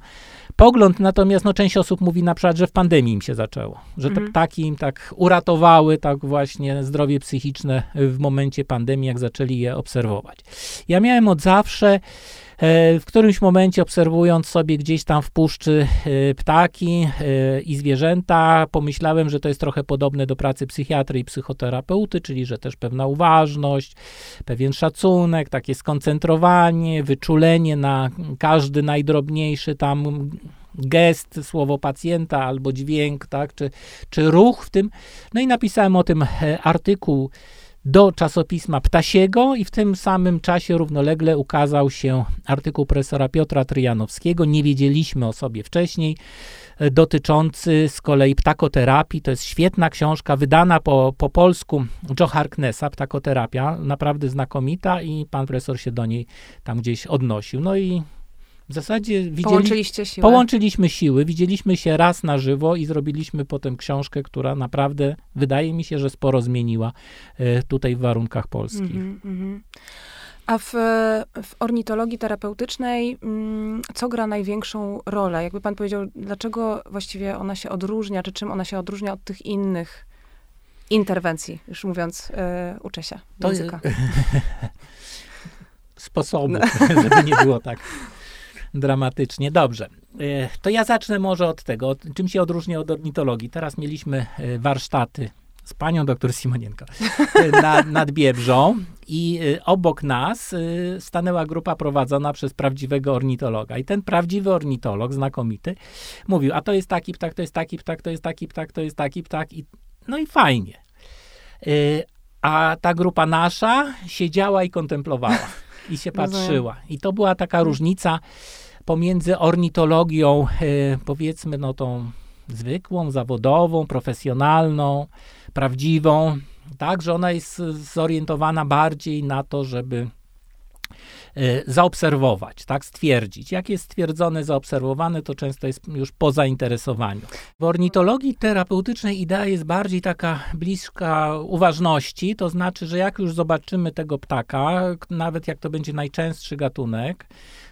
pogląd, natomiast no, część osób mówi na przykład, że w pandemii im się zaczęło, że te mhm. ptaki im tak uratowały tak właśnie zdrowie psychiczne w momencie pandemii, jak zaczęli je obserwować. Ja miałem od zawsze w którymś momencie obserwując sobie gdzieś tam w puszczy e, ptaki e, i zwierzęta, pomyślałem, że to jest trochę podobne do pracy psychiatry i psychoterapeuty, czyli że też pewna uważność, pewien szacunek, takie skoncentrowanie, wyczulenie na każdy najdrobniejszy tam gest, słowo pacjenta albo dźwięk, tak, czy, czy ruch w tym. No i napisałem o tym artykuł do czasopisma Ptasiego i w tym samym czasie równolegle ukazał się artykuł profesora Piotra Tryjanowskiego, nie wiedzieliśmy o sobie wcześniej, e, dotyczący z kolei ptakoterapii. To jest świetna książka, wydana po, po polsku Joe Harknessa, Ptakoterapia, naprawdę znakomita i pan profesor się do niej tam gdzieś odnosił. No i w zasadzie widzieli, Połączyliście siły. połączyliśmy siły, widzieliśmy się raz na żywo i zrobiliśmy potem książkę, która naprawdę wydaje mi się, że sporo zmieniła e, tutaj w warunkach polskich. Mm -hmm. A w, w, ornitologii terapeutycznej mm, co gra największą rolę? Jakby pan powiedział, dlaczego właściwie ona się odróżnia, czy czym ona się odróżnia od tych innych interwencji, już mówiąc, yy, uczę się języka. To, sposobu, no. żeby nie było tak dramatycznie. Dobrze. E, to ja zacznę może od tego, czym się odróżnia od ornitologii. Teraz mieliśmy e, warsztaty z panią doktor Simonienko e, na, nad Biebrzą i obok nas stanęła grupa prowadzona przez prawdziwego ornitologa. I ten prawdziwy ornitolog, znakomity, mówił, a to jest taki ptak, to jest taki ptak, to jest taki ptak, to jest taki ptak. I, no i fajnie. A ta grupa nasza siedziała i kontemplowała i się patrzyła. I to była taka różnica pomiędzy ornitologią, e, powiedzmy, no tą zwykłą, zawodową, profesjonalną, prawdziwą, tak, że ona jest zorientowana bardziej na to, żeby zaobserwować, tak, stwierdzić. Jak jest stwierdzone, zaobserwowane, to często jest już po zainteresowaniu. W ornitologii terapeutycznej idea jest bardziej taka bliska uważności, to znaczy, że jak już zobaczymy tego ptaka, nawet jak to będzie najczęstszy gatunek,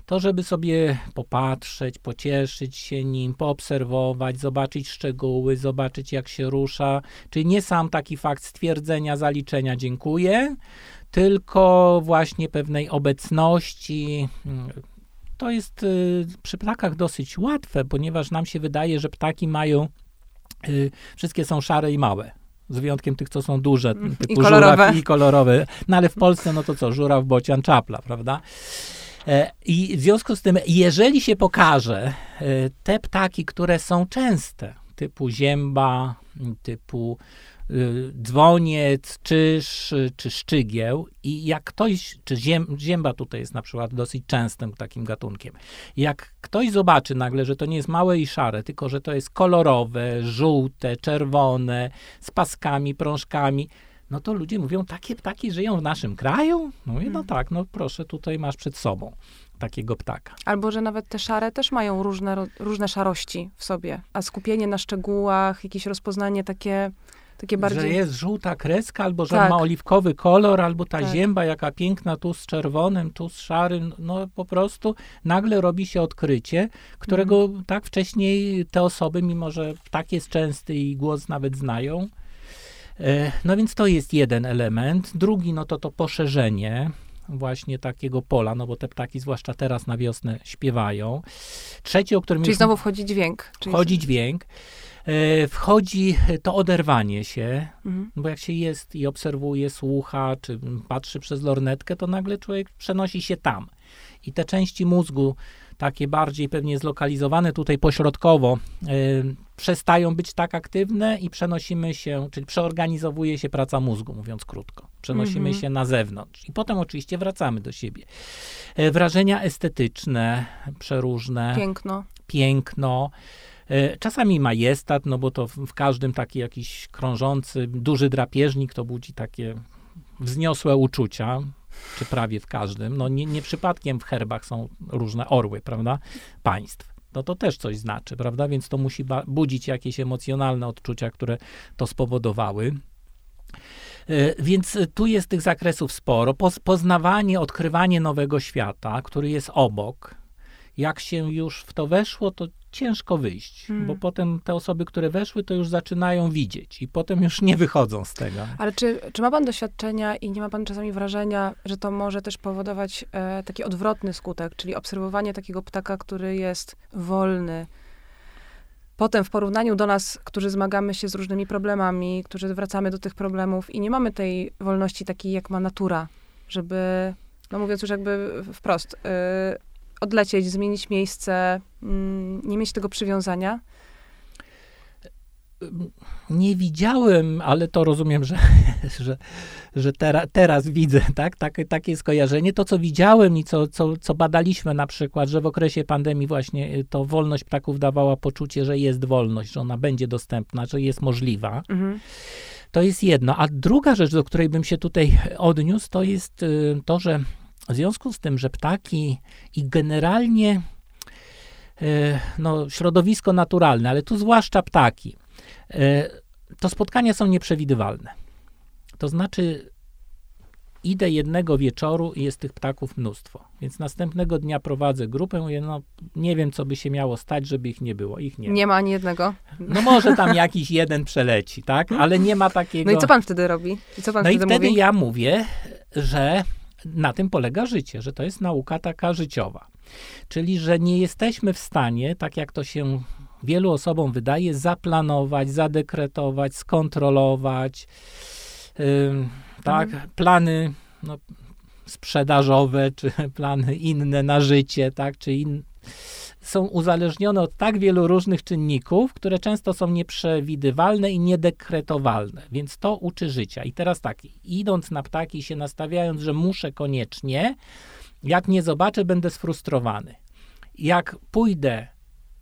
to żeby sobie popatrzeć, pocieszyć się nim, poobserwować, zobaczyć szczegóły, zobaczyć jak się rusza, czyli nie sam taki fakt stwierdzenia, zaliczenia dziękuję, tylko właśnie pewnej obecności. To jest y, przy ptakach dosyć łatwe, ponieważ nam się wydaje, że ptaki mają, y, wszystkie są szare i małe z wyjątkiem tych, co są duże, typu I kolorowe. i kolorowe. No ale w Polsce, no to co, żuraw, bocian, czapla, prawda? E, I w związku z tym, jeżeli się pokaże e, te ptaki, które są częste, typu zięba, typu dzwoniec, czyż, czy szczygieł i jak ktoś, czy ziem, zięba tutaj jest na przykład dosyć częstym takim gatunkiem, jak ktoś zobaczy nagle, że to nie jest małe i szare, tylko że to jest kolorowe, żółte, czerwone, z paskami, prążkami, no to ludzie mówią, takie ptaki żyją w naszym kraju? No i no mhm. tak, no proszę, tutaj masz przed sobą takiego ptaka. Albo, że nawet te szare też mają różne, różne szarości w sobie, a skupienie na szczegółach, jakieś rozpoznanie takie, takie bardziej... Że jest żółta kreska, albo że tak. ma oliwkowy kolor, albo ta tak. zięba jaka piękna, tu z czerwonym, tu z szarym, no po prostu nagle robi się odkrycie, którego mhm. tak wcześniej te osoby, mimo że ptak jest częsty i głos nawet znają, E, no więc to jest jeden element. Drugi, no to to poszerzenie właśnie takiego pola, no bo te ptaki, zwłaszcza teraz na wiosnę, śpiewają. Trzeci, o którym Czyli już znowu wchodzi dźwięk. Czyli wchodzi dźwięk. E, Wchodzi to oderwanie się, Mhm. bo jak się jest i obserwuje, słucha, czy patrzy przez lornetkę, to nagle człowiek przenosi się tam. I te części mózgu, takie bardziej pewnie zlokalizowane tutaj pośrodkowo, e, przestają być tak aktywne i przenosimy się, czyli przeorganizowuje się praca mózgu, mówiąc krótko. Przenosimy Mhm. się na zewnątrz. I potem oczywiście wracamy do siebie. E, Wrażenia estetyczne, przeróżne Piękno. piękno, czasami majestat, no bo to w, każdym taki jakiś krążący, duży drapieżnik to budzi takie wzniosłe uczucia, czy prawie w każdym. No nie, nie przypadkiem w herbach są różne orły, prawda, państw. No to też coś znaczy, prawda, więc to musi budzić jakieś emocjonalne odczucia, które to spowodowały. E, Więc tu jest tych zakresów sporo. Poz- Poznawanie, odkrywanie nowego świata, który jest obok. Jak się już w to weszło, to ciężko wyjść, Hmm. bo potem te osoby, które weszły, to już zaczynają widzieć i potem już nie wychodzą z tego. Ale czy, czy ma pan doświadczenia i nie ma pan czasami wrażenia, że to może też powodować e, taki odwrotny skutek, czyli obserwowanie takiego ptaka, który jest wolny. Potem w porównaniu do nas, którzy zmagamy się z różnymi problemami, którzy wracamy do tych problemów i nie mamy tej wolności takiej, jak ma natura, żeby, no mówiąc już jakby wprost, e, odlecieć, zmienić miejsce, mm, nie mieć tego przywiązania. Nie widziałem, ale to rozumiem, że, że, że tera, teraz widzę, tak? Takie, takie skojarzenie. To, co widziałem i co, co, co badaliśmy na przykład, że w okresie pandemii właśnie y, to wolność ptaków dawała poczucie, że jest wolność, że ona będzie dostępna, że jest możliwa. Mhm. To jest jedno. A druga rzecz, do której bym się tutaj odniósł, to jest y, to, że w związku z tym, że ptaki i generalnie y, no, środowisko naturalne, ale tu zwłaszcza ptaki, y, to spotkania są nieprzewidywalne. To znaczy, idę jednego wieczoru i jest tych ptaków mnóstwo. Więc następnego dnia prowadzę grupę, mówię, no nie wiem, co by się miało stać, żeby ich nie było. Ich nie. Nie ma ani jednego. No może tam jakiś jeden przeleci, tak? Ale nie ma takiego... No i co pan wtedy robi? I co pan No i wtedy wtedy mówi? ja mówię, że na tym polega życie, że to jest nauka taka życiowa. Czyli, że nie jesteśmy w stanie, tak jak to się wielu osobom wydaje, zaplanować, zadekretować, skontrolować. Ym, tak, Mhm. plany no, sprzedażowe, czy plany inne na życie, tak, czy in, są uzależnione od tak wielu różnych czynników, które często są nieprzewidywalne i niedekretowalne, więc to uczy życia. I teraz tak, idąc na ptaki, się nastawiając, że muszę koniecznie, jak nie zobaczę, będę sfrustrowany. Jak pójdę,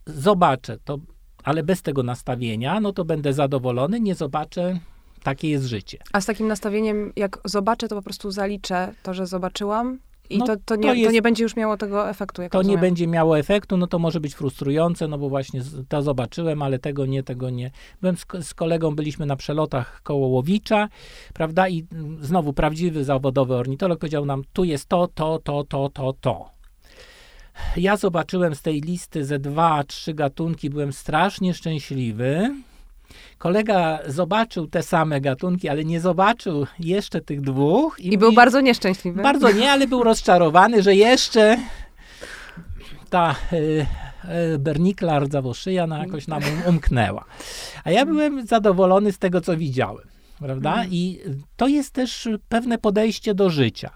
zobaczę, to, ale bez tego nastawienia, no to będę zadowolony, nie zobaczę, takie jest życie. A z takim nastawieniem, jak zobaczę, to po prostu zaliczę to, że zobaczyłam i No, to, to, nie, to to, jest- nie będzie już miało tego efektu, to nie rozumiem. będzie miało efektu, no to może być frustrujące, no bo właśnie to zobaczyłem, ale tego nie, tego nie. Byłem z, z kolegą, byliśmy na przelotach koło Łowicza, prawda, i znowu prawdziwy zawodowy ornitolog powiedział nam, tu jest to, to, to, to, to, to. Ja zobaczyłem z tej listy ze dwa, trzy gatunki, byłem strasznie szczęśliwy. Kolega zobaczył te same gatunki, ale nie zobaczył jeszcze tych dwóch. I był mówi- bardzo nieszczęśliwy. bardzo nie, ale był rozczarowany, że jeszcze ta y, y, bernikla rdzawoszyja no, jakoś nam um- umknęła. A ja byłem zadowolony z tego, co widziałem. Prawda? Mhm. I to jest też pewne podejście do życia,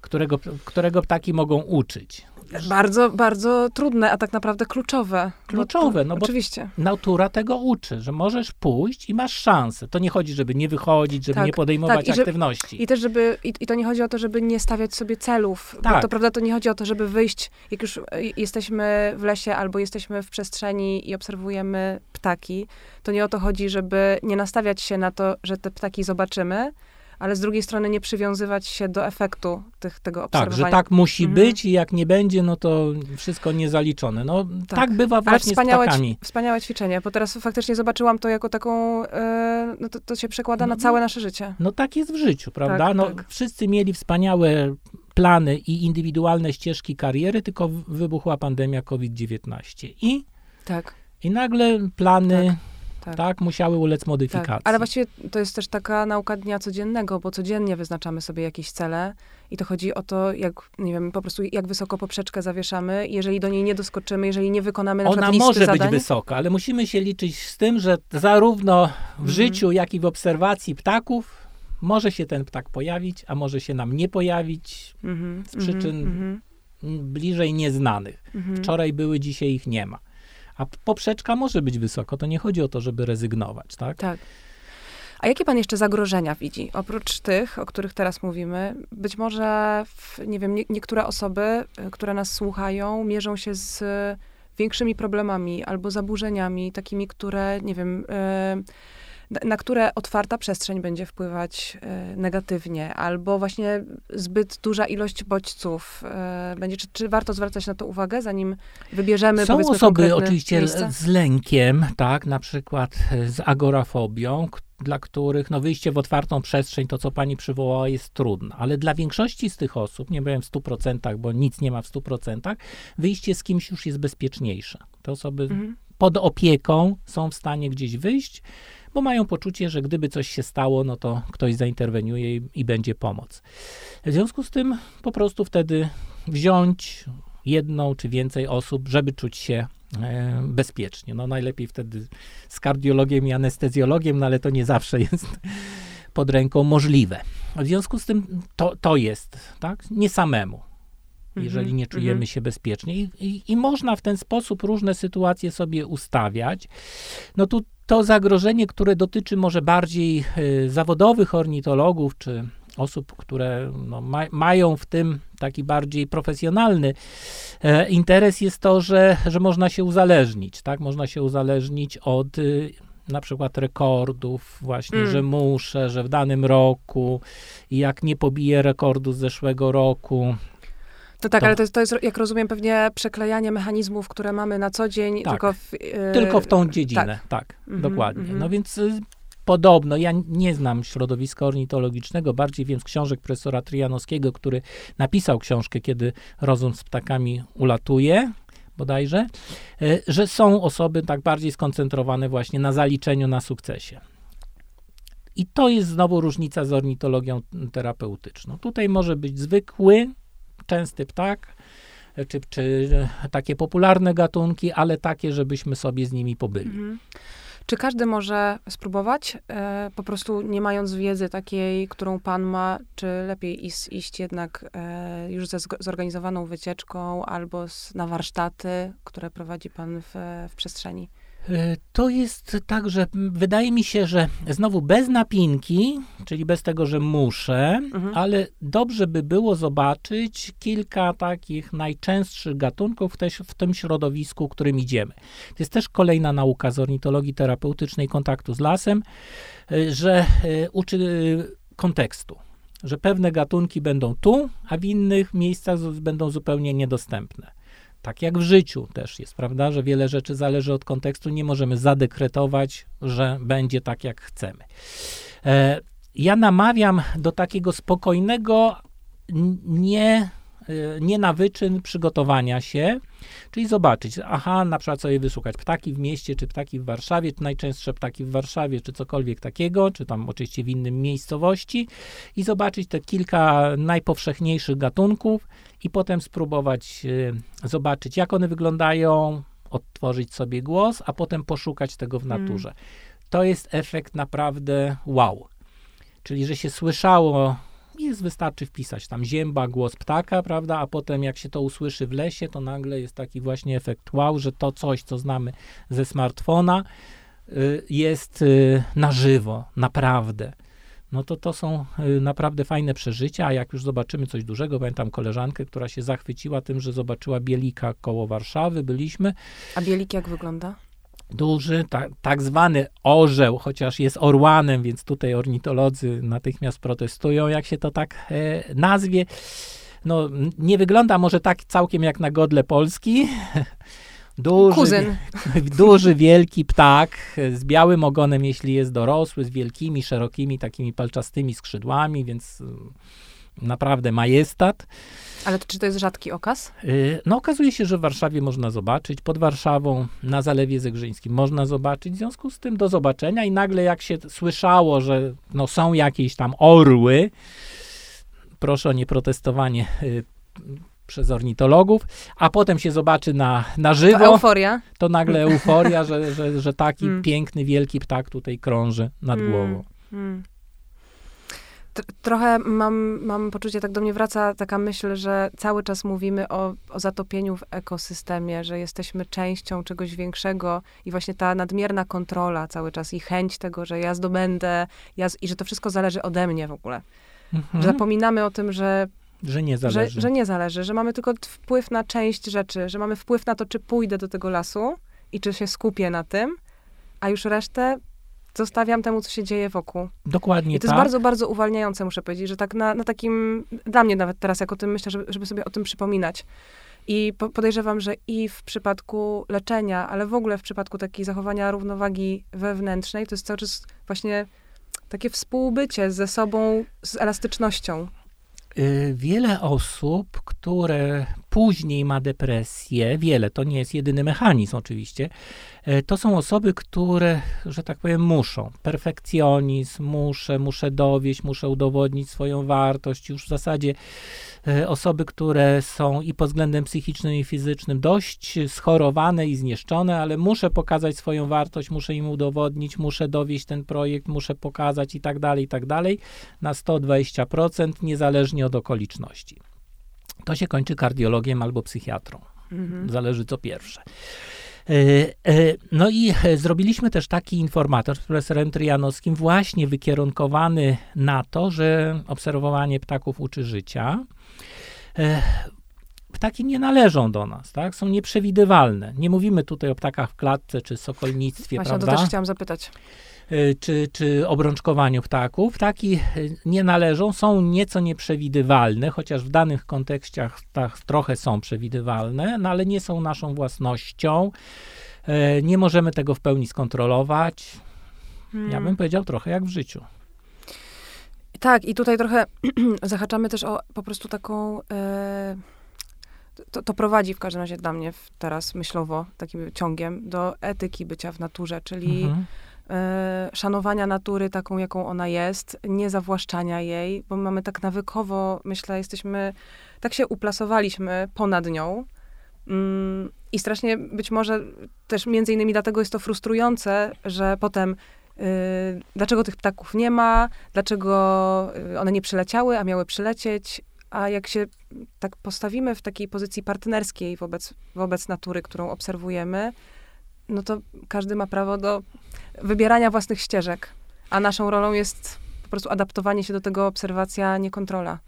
którego, którego ptaki mogą uczyć. Bardzo, bardzo trudne, a tak naprawdę kluczowe. Bo Kluczowe, no bo- Oczywiście. Natura tego uczy, że możesz pójść i masz szansę. To nie chodzi, żeby nie wychodzić, żeby Tak, nie podejmować tak, i że- aktywności. I też, żeby, i, i to nie chodzi o to, żeby nie stawiać sobie celów. Bo Tak. to prawda, to nie chodzi o to, żeby wyjść, jak już e, jesteśmy w lesie albo jesteśmy w przestrzeni i obserwujemy ptaki, to nie o to chodzi, żeby nie nastawiać się na to, że te ptaki zobaczymy, ale z drugiej strony nie przywiązywać się do efektu tych, tego Tak, obserwowania. że tak musi Mhm. być i jak nie będzie, no to wszystko niezaliczone. No tak, Tak. bywa właśnie z wspaniałe, ptakami. wspaniałe ćwiczenie, bo teraz faktycznie zobaczyłam to jako taką, e, no to, to się przekłada na No, całe nasze życie. No tak jest w życiu, prawda? Tak, no, tak. Wszyscy mieli wspaniałe plany i indywidualne ścieżki kariery, tylko wybuchła pandemia COVID-19. I, Tak. I nagle plany tak. Tak musiały ulec modyfikacji. Tak. Ale właściwie to jest też taka nauka dnia codziennego, bo codziennie wyznaczamy sobie jakieś cele i to chodzi o to, jak, nie wiem, po prostu jak wysoko poprzeczkę zawieszamy. Jeżeli do niej nie doskoczymy, jeżeli nie wykonamy na Ona może zadań, być wysoka, ale musimy się liczyć z tym, że zarówno w mhm. życiu, jak i w obserwacji ptaków może się ten ptak pojawić, a może się nam nie pojawić mhm. z przyczyn mhm. bliżej nieznanych. Mhm. Wczoraj były, dzisiaj ich nie ma. A poprzeczka może być wysoko, to nie chodzi o to, żeby rezygnować, tak? Tak. A jakie pan jeszcze zagrożenia widzi? Oprócz tych, o których teraz mówimy, być może, w, nie wiem, nie, niektóre osoby, e, które nas słuchają, mierzą się z większymi problemami albo zaburzeniami, takimi, które, nie wiem, y, na które otwarta przestrzeń będzie wpływać e, negatywnie, albo właśnie zbyt duża ilość bodźców e, będzie. Czy, czy warto zwracać na to uwagę, zanim wybierzemy Są osoby oczywiście miejsce? z lękiem, tak, na przykład z agorafobią, dla których no, wyjście w otwartą przestrzeń, to co pani przywołała, jest trudne. Ale dla większości z tych osób, nie powiem w 100%, bo nic nie ma w 100%, wyjście z kimś już jest bezpieczniejsze. Te osoby mhm. pod opieką są w stanie gdzieś wyjść bo mają poczucie, że gdyby coś się stało, no to ktoś zainterweniuje i, i będzie pomoc. W związku z tym po prostu wtedy wziąć jedną czy więcej osób, żeby czuć się e, bezpiecznie. No najlepiej wtedy z kardiologiem i anestezjologiem, no ale to nie zawsze jest pod ręką możliwe. W związku z tym to, to jest, tak? Nie samemu jeżeli mhm, nie czujemy mm -hmm. się bezpiecznie. I, i, I, można w ten sposób różne sytuacje sobie ustawiać. No tu to zagrożenie, które dotyczy może bardziej y, zawodowych ornitologów, czy osób, które no, ma, mają w tym taki bardziej profesjonalny e, interes, jest to, że, że można się uzależnić, tak? Można się uzależnić od y, na przykład rekordów, właśnie, mm. że muszę, że w danym roku jak nie pobiję rekordu z zeszłego roku, no tak, to. ale to jest, to jest, jak rozumiem, pewnie przeklejanie mechanizmów, które mamy na co dzień, tak. tylko w... Yy... Tylko w tą dziedzinę, tak, tak mm -hmm, dokładnie. Mm -hmm. No więc y, podobno, ja nie znam środowiska ornitologicznego, bardziej więc książek profesora Trianowskiego, który napisał książkę, kiedy rozum z ptakami ulatuje, bodajże, y, że są osoby tak bardziej skoncentrowane właśnie na zaliczeniu, na sukcesie. I to jest znowu różnica z ornitologią terapeutyczną. Tutaj może być zwykły częsty ptak, czy, czy takie popularne gatunki, ale takie, żebyśmy sobie z nimi pobyli. Mhm. Czy każdy może spróbować, e, po prostu nie mając wiedzy takiej, którą pan ma, czy lepiej iść, iść jednak e, już ze zorganizowaną wycieczką albo z, na warsztaty, które prowadzi pan w, w przestrzeni? E, to jest tak, że wydaje mi się, że znowu bez napinki, czyli bez tego, że muszę, mhm. ale dobrze by było zobaczyć kilka takich najczęstszych gatunków też w tym środowisku, którym idziemy. To jest też kolejna nauka z ornitologii terapeutycznej kontaktu z lasem, e, że e, uczy kontekstu że pewne gatunki będą tu, a w innych miejscach będą zupełnie niedostępne. Tak jak w życiu też jest, prawda, że wiele rzeczy zależy od kontekstu, nie możemy zadekretować, że będzie tak, jak chcemy. E, ja namawiam do takiego spokojnego, nie, nie na wyczyn przygotowania się, czyli zobaczyć, aha, na przykład sobie wysłuchać ptaki w mieście, czy ptaki w Warszawie, czy najczęstsze ptaki w Warszawie, czy cokolwiek takiego, czy tam oczywiście w innym miejscowości i zobaczyć te kilka najpowszechniejszych gatunków, i potem spróbować y, zobaczyć, jak one wyglądają, odtworzyć sobie głos, a potem poszukać tego w mm. naturze. Mm. To jest efekt naprawdę wow. Czyli, że się słyszało, jest wystarczy wpisać tam zięba, głos ptaka, prawda, a potem jak się to usłyszy w lesie, to nagle jest taki właśnie efekt wow, że to coś, co znamy ze smartfona, y, jest y, na żywo, naprawdę no to to są y, naprawdę fajne przeżycia, a jak już zobaczymy coś dużego, pamiętam koleżankę, która się zachwyciła tym, że zobaczyła bielika koło Warszawy, byliśmy. A bielik jak wygląda? Duży, ta, tak zwany orzeł, chociaż jest orłanem, więc tutaj ornitolodzy natychmiast protestują, jak się to tak e, nazwie. No, nie wygląda może tak całkiem jak na godle Polski, Duży, Kuzyn. duży, wielki ptak z białym ogonem, jeśli jest dorosły, z wielkimi, szerokimi, takimi palczastymi skrzydłami, więc mm, naprawdę majestat. Ale czy to jest rzadki okaz? Y, no okazuje się, że w Warszawie można zobaczyć, pod Warszawą, na Zalewie Zegrzyńskim można zobaczyć, w związku z tym do zobaczenia i nagle jak się słyszało, że no, są jakieś tam orły, proszę o nieprotestowanie y, przez ornitologów, a potem się zobaczy na, na żywo. To euforia. To nagle euforia, że, że, że taki mm. piękny, wielki ptak tutaj krąży nad mm. głową. Mm trochę mam, mam poczucie, tak do mnie wraca taka myśl, że cały czas mówimy o, o zatopieniu w ekosystemie, że jesteśmy częścią czegoś większego i właśnie ta nadmierna kontrola cały czas i chęć tego, że ja zdobędę ja z, i że to wszystko zależy ode mnie w ogóle. Mhm. Zapominamy o tym, że że nie zależy. Że, że nie zależy, że mamy tylko wpływ na część rzeczy, że mamy wpływ na to, czy pójdę do tego lasu i czy się skupię na tym, a już resztę zostawiam temu, co się dzieje wokół. Dokładnie I to tak. jest bardzo, bardzo uwalniające, muszę powiedzieć, że tak na, na takim, dla mnie nawet teraz, jak o tym myślę, żeby, żeby sobie o tym przypominać. I po, podejrzewam, że i w przypadku leczenia, ale w ogóle w przypadku takiej zachowania równowagi wewnętrznej, to jest cały czas właśnie takie współbycie ze sobą, z elastycznością. Y, wiele osób, które później ma depresję, wiele, to nie jest jedyny mechanizm oczywiście, y, to są osoby, które, że tak powiem, muszą. Perfekcjonizm, muszę, muszę dowieść, muszę udowodnić swoją wartość. Już w zasadzie y, osoby, które są i pod względem psychicznym i fizycznym dość schorowane i zniszczone, ale muszę pokazać swoją wartość, muszę im udowodnić, muszę dowieść ten projekt, muszę pokazać i tak dalej, i tak dalej, na 120%, niezależnie od okoliczności. To się kończy kardiologiem albo psychiatrą. Mhm. Zależy co pierwsze. E, e, no i e, zrobiliśmy też taki informator z profesorem Tryjanowskim, właśnie wykierunkowany na to, że obserwowanie ptaków uczy życia. Ptaki nie należą do nas, tak? Są nieprzewidywalne. Nie mówimy tutaj o ptakach w klatce czy sokolnictwie, Właśnie prawda? to też chciałam zapytać. Y, czy, czy obrączkowaniu ptaków. Ptaki y, nie należą, są nieco nieprzewidywalne, chociaż w danych kontekstach tak, trochę są przewidywalne, no ale nie są naszą własnością. Y, nie możemy tego w pełni skontrolować. Hmm. Ja bym powiedział trochę jak w życiu. Tak, i tutaj trochę zahaczamy też o po prostu taką. to, to, prowadzi w każdym razie dla mnie teraz myślowo, takim ciągiem, do etyki bycia w naturze, czyli mhm. E, szanowania natury taką, jaką ona jest, nie zawłaszczania jej, bo mamy tak nawykowo, myślę, jesteśmy, tak się uplasowaliśmy ponad nią. Mm, I strasznie być może też między innymi dlatego jest to frustrujące, że potem y, dlaczego tych ptaków nie ma, dlaczego y, one nie przyleciały, a miały przylecieć, a jak się tak postawimy w takiej pozycji partnerskiej wobec, wobec natury, którą obserwujemy, no to każdy ma prawo do wybierania własnych ścieżek, a naszą rolą jest po prostu adaptowanie się do tego, obserwacja, nie kontrola.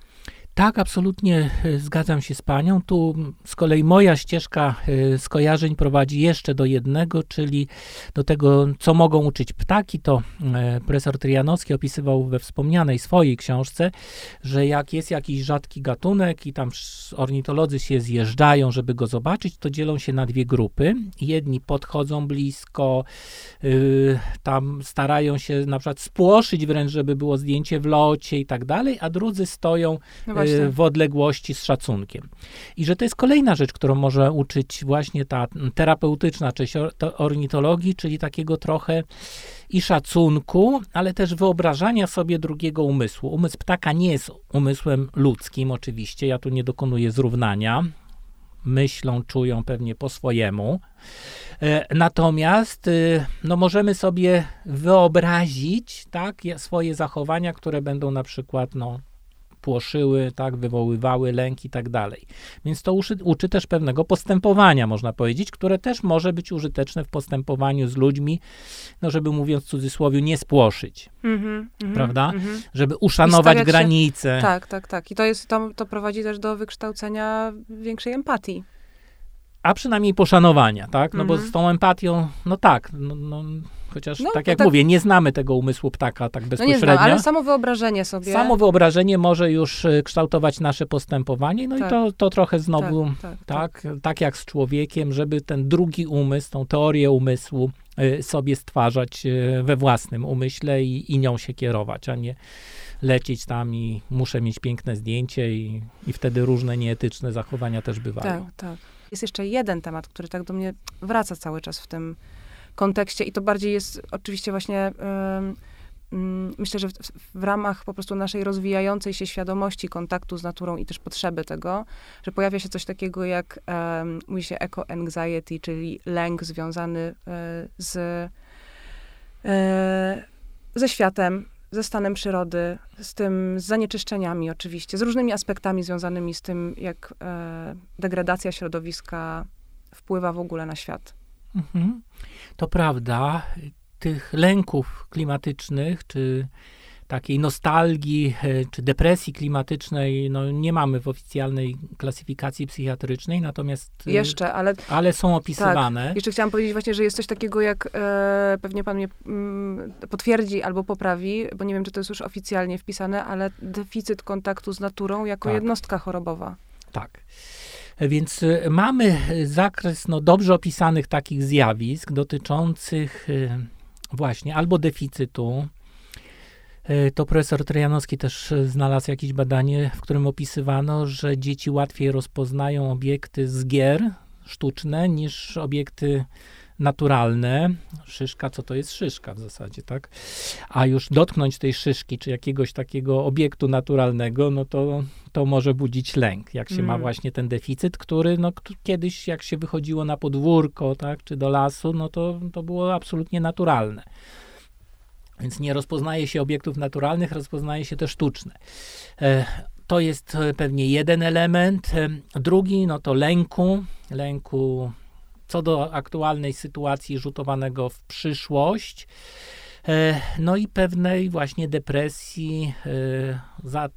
Tak, absolutnie e, zgadzam się z panią. Tu z kolei moja ścieżka e, skojarzeń prowadzi jeszcze do jednego, czyli do tego, co mogą uczyć ptaki. To e, profesor Trianowski opisywał we wspomnianej swojej książce, że jak jest jakiś rzadki gatunek i tam ornitolodzy się zjeżdżają, żeby go zobaczyć, to dzielą się na dwie grupy. Jedni podchodzą blisko, tam starają się na przykład spłoszyć wręcz, żeby było zdjęcie w locie i tak dalej, a drudzy stoją no Y, w odległości z szacunkiem. I że to jest kolejna rzecz, którą może uczyć właśnie ta terapeutyczna część ornitologii, czyli takiego trochę i szacunku, ale też wyobrażania sobie drugiego umysłu. Umysł ptaka nie jest umysłem ludzkim, oczywiście, ja tu nie dokonuję zrównania. Myślą, czują pewnie po swojemu. E, natomiast y, no, możemy sobie wyobrazić tak, swoje zachowania, które będą na przykład no, płoszyły, tak, wywoływały lęk i tak dalej. Więc to uczy, uczy też pewnego postępowania, można powiedzieć, które też może być użyteczne w postępowaniu z ludźmi, no żeby mówiąc w cudzysłowie, nie spłoszyć, mm -hmm, prawda? Mm -hmm. Żeby uszanować granice. Się, tak, tak, tak. I to, jest, to, to prowadzi też do wykształcenia większej empatii. a przynajmniej poszanowania, tak? No Mhm. bo z tą empatią, no tak, no, no, chociaż No, tak jak tak- mówię, nie znamy tego umysłu ptaka tak No nie bezpośrednio. znam, ale samo wyobrażenie sobie. Samo wyobrażenie może już y, kształtować nasze postępowanie, no Tak. i to, to trochę znowu, tak, tak, tak, jak z człowiekiem, żeby ten drugi umysł, tą teorię umysłu y, sobie stwarzać y, we własnym umyśle i, i nią się kierować, a nie lecieć tam i muszę mieć piękne zdjęcie i, i wtedy różne nieetyczne zachowania też bywają. Tak, tak. Jest jeszcze jeden temat, który tak do mnie wraca cały czas w tym kontekście i to bardziej jest oczywiście właśnie, mm, myślę, że w, w ramach po prostu naszej rozwijającej się świadomości kontaktu z naturą i też potrzeby tego, że pojawia się coś takiego jak, um, mówi się eco-anxiety, czyli lęk związany e, z, e, ze światem, ze stanem przyrody, z tym, z zanieczyszczeniami oczywiście, z różnymi aspektami związanymi z tym, jak e, degradacja środowiska wpływa w ogóle na świat. Mhm. To prawda. Tych lęków klimatycznych, czy takiej nostalgii, e, czy depresji klimatycznej, no nie mamy w oficjalnej klasyfikacji psychiatrycznej, natomiast, e, Jeszcze, ale ale są opisywane. jeszcze chciałam powiedzieć właśnie, że jest coś takiego jak, e, pewnie pan mnie mm, potwierdzi albo poprawi, bo nie wiem, czy to jest już oficjalnie wpisane, ale deficyt kontaktu z naturą jako Tak. jednostka chorobowa. Tak. Więc y, mamy y, zakres no, dobrze opisanych takich zjawisk dotyczących y, właśnie albo deficytu. To profesor Trojanowski też znalazł jakieś badanie, w którym opisywano, że dzieci łatwiej rozpoznają obiekty z gier sztuczne niż obiekty naturalne. Szyszka, co to jest szyszka w zasadzie, tak? A już dotknąć tej szyszki, czy jakiegoś takiego obiektu naturalnego, no to to może budzić lęk, jak się ma Mm. właśnie ten deficyt, który no, kiedyś jak się wychodziło na podwórko, tak, czy do lasu, no to, to było absolutnie naturalne. Więc nie rozpoznaje się obiektów naturalnych, rozpoznaje się te sztuczne. E, To jest e, pewnie jeden element. E, Drugi, no to lęku, lęku co do aktualnej sytuacji rzutowanego w przyszłość. E, No i pewnej właśnie depresji e, za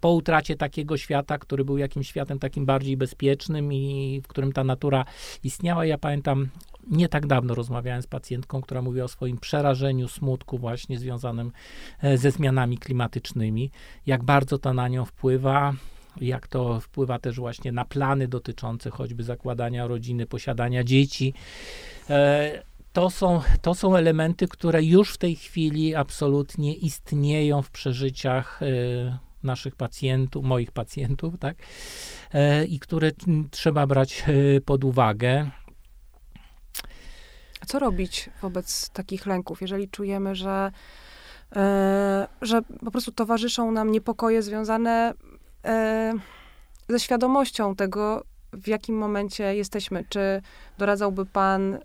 po utracie takiego świata, który był jakimś światem takim bardziej bezpiecznym i w którym ta natura istniała. Ja pamiętam, nie tak dawno rozmawiałem z pacjentką, która mówiła o swoim przerażeniu, smutku właśnie związanym e, ze zmianami klimatycznymi, jak bardzo to na nią wpływa, jak to wpływa też właśnie na plany dotyczące choćby zakładania rodziny, posiadania dzieci. E, To są, to są elementy, które już w tej chwili absolutnie istnieją w przeżyciach e, naszych pacjentów, moich pacjentów, tak? E, I które trzeba brać pod uwagę. A co robić wobec takich lęków, jeżeli czujemy, że, że po prostu towarzyszą nam niepokoje związane ze świadomością tego, w jakim momencie jesteśmy? Czy doradzałby pan,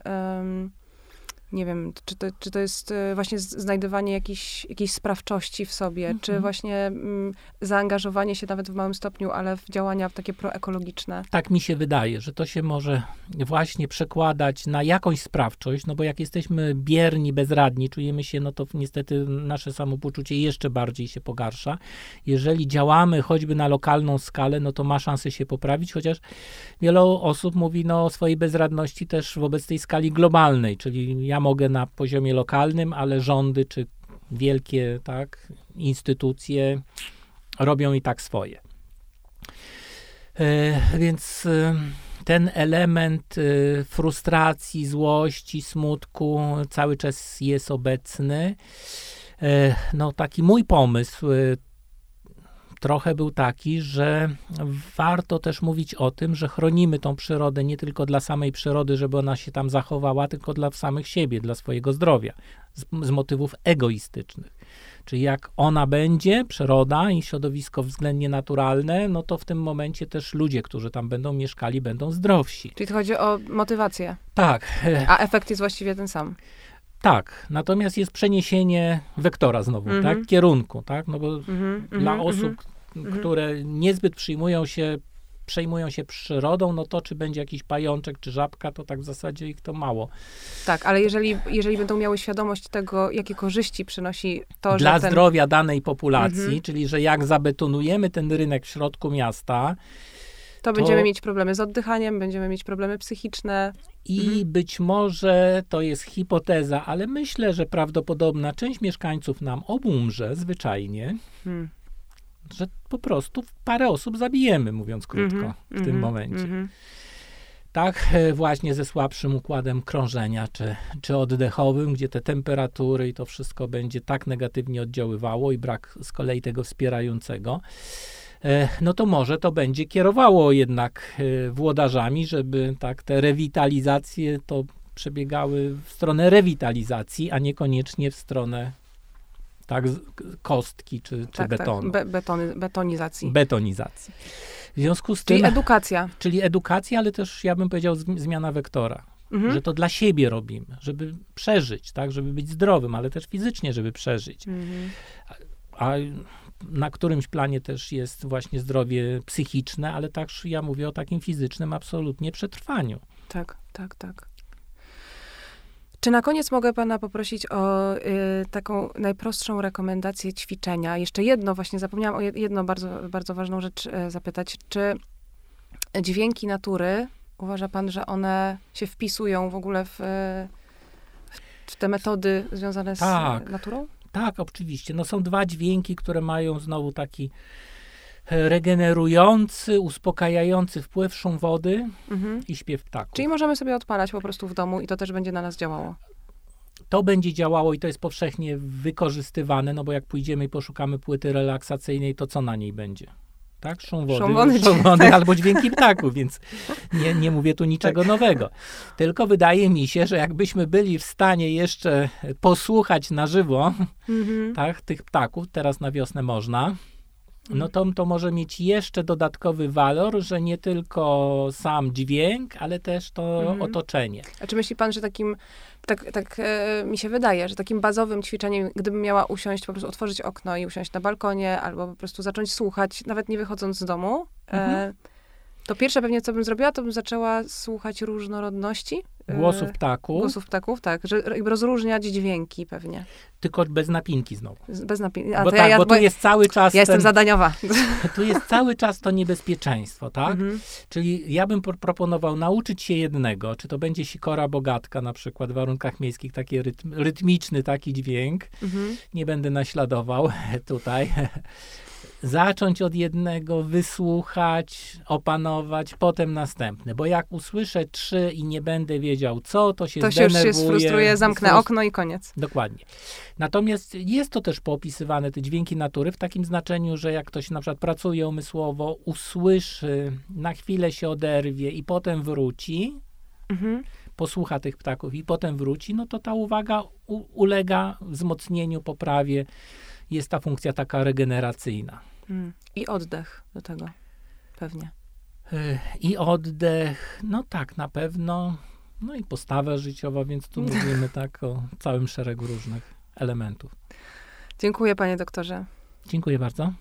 nie wiem, czy to, czy to jest e, właśnie z- znajdywanie jakiejś, jakiejś sprawczości w sobie, czy Mhm. właśnie mm, zaangażowanie się nawet w małym stopniu, ale w działania takie proekologiczne? Tak mi się wydaje, że to się może właśnie przekładać na jakąś sprawczość, no bo jak jesteśmy bierni, bezradni, czujemy się, no to niestety nasze samopoczucie jeszcze bardziej się pogarsza. Jeżeli działamy choćby na lokalną skalę, no to ma szansę się poprawić, chociaż wiele osób mówi no, o swojej bezradności też wobec tej skali globalnej, czyli ja mogę na poziomie lokalnym, ale rządy czy wielkie tak, instytucje robią i tak swoje. E, Więc e, ten element e, frustracji, złości, smutku cały czas jest obecny. No, taki mój pomysł trochę był taki, że warto też mówić o tym, że chronimy tą przyrodę nie tylko dla samej przyrody, żeby ona się tam zachowała, tylko dla samych siebie, dla swojego zdrowia, z, z motywów egoistycznych. Czyli jak ona będzie, przyroda i środowisko względnie naturalne, no to w tym momencie też ludzie, którzy tam będą mieszkali, będą zdrowsi. Czyli to chodzi o motywację, Tak, a efekt jest właściwie ten sam. tak. Natomiast jest przeniesienie wektora znowu, Mhm. tak? Kierunku, tak? No bo Mhm, dla mhm, osób, mhm. które niezbyt przyjmują się, przejmują się przyrodą, no to czy będzie jakiś pajączek, czy żabka, to tak w zasadzie ich to mało. Tak, ale jeżeli, jeżeli będą miały świadomość tego, jakie korzyści przynosi to, dla że ten... zdrowia danej populacji, Mhm. czyli że jak zabetonujemy ten rynek w środku miasta, To będziemy mieć problemy z oddychaniem, będziemy mieć problemy psychiczne. I Mhm. być może to jest hipoteza, ale myślę, że prawdopodobna część mieszkańców nam obumrze zwyczajnie, Hmm. Że po prostu parę osób zabijemy, mówiąc krótko, Mhm, w tym mhm, momencie. mhm. Tak, e, właśnie ze słabszym układem krążenia czy, czy oddechowym, gdzie te temperatury i to wszystko będzie tak negatywnie oddziaływało i brak z kolei tego wspierającego, e, no to może to będzie kierowało jednak e, włodarzami, żeby tak te rewitalizacje to przebiegały w stronę rewitalizacji, a niekoniecznie w stronę tak kostki czy, czy Tak, betonu. tak. Be, betony, betonizacji. betonizacji. W związku z Czyli tym, edukacja. czyli edukacja, ale też ja bym powiedział zm- zmiana wektora Mhm. że to dla siebie robimy, żeby przeżyć, tak, żeby być zdrowym, ale też fizycznie, żeby przeżyć. Mhm. A na którymś planie też jest właśnie zdrowie psychiczne, ale też ja mówię o takim fizycznym absolutnie przetrwaniu. Tak, tak, tak. Czy na koniec mogę pana poprosić o y, taką najprostszą rekomendację ćwiczenia? Jeszcze jedno, właśnie zapomniałam o jed- jedno bardzo, bardzo ważną rzecz y, zapytać. Czy dźwięki natury, uważa pan, że one się wpisują w ogóle w, w te metody związane z Tak. naturą? Tak, oczywiście. No są dwa dźwięki, które mają znowu taki regenerujący, uspokajający wpływ szum wody Mhm. i śpiew ptaków. Czyli możemy sobie odpalać po prostu w domu i to też będzie na nas działało. to będzie działało i to jest powszechnie wykorzystywane, no bo jak pójdziemy i poszukamy płyty relaksacyjnej, to co na niej będzie? Tak? Szum wody, Szum wody, szum wody tak. albo dźwięki ptaków, więc nie, nie mówię tu niczego nowego. Tylko wydaje mi się, że jakbyśmy byli w stanie jeszcze posłuchać na żywo Mhm. tak, tych ptaków, teraz na wiosnę można. No to, to może mieć jeszcze dodatkowy walor, że nie tylko sam dźwięk, ale też to Mhm. otoczenie. A czy myśli pan, że takim, tak, tak e, mi się wydaje, że takim bazowym ćwiczeniem, gdybym miała usiąść, po prostu otworzyć okno i usiąść na balkonie, albo po prostu zacząć słuchać, nawet nie wychodząc z domu, e, Mhm. To pierwsze pewnie, co bym zrobiła, to bym zaczęła słuchać różnorodności. e, Głosów ptaków, Głosów ptaków, tak, że rozróżniać dźwięki pewnie. tylko bez napinki znowu. Bez napięcia. bo tak, bo tu jest cały czas ja jestem ten, zadaniowa. tu jest cały czas to niebezpieczeństwo, tak? Mhm. Czyli ja bym pro- proponował nauczyć się jednego, czy to będzie sikora bogatka na przykład w warunkach miejskich, taki rytm, rytmiczny taki dźwięk, Mhm. nie będę naśladował tutaj. Zacząć od jednego, wysłuchać, opanować, potem następny, bo jak usłyszę trzy i nie będę wiedział co, to się To się już się zdenerwuję, sfrustruję, zamknę okno i koniec. Dokładnie. Natomiast jest to też poopisywane, te dźwięki natury, w takim znaczeniu, że jak ktoś na przykład pracuje umysłowo, usłyszy, na chwilę się oderwie i potem wróci, Mhm. posłucha tych ptaków i potem wróci, no to ta uwaga u, ulega wzmocnieniu, poprawie. Jest ta funkcja taka regeneracyjna. Mm. I oddech do tego, pewnie. Y, I oddech, no tak, na pewno. No i postawa życiowa, więc tu mówimy tak o całym szeregu różnych elementów. Dziękuję, panie doktorze. Dziękuję bardzo.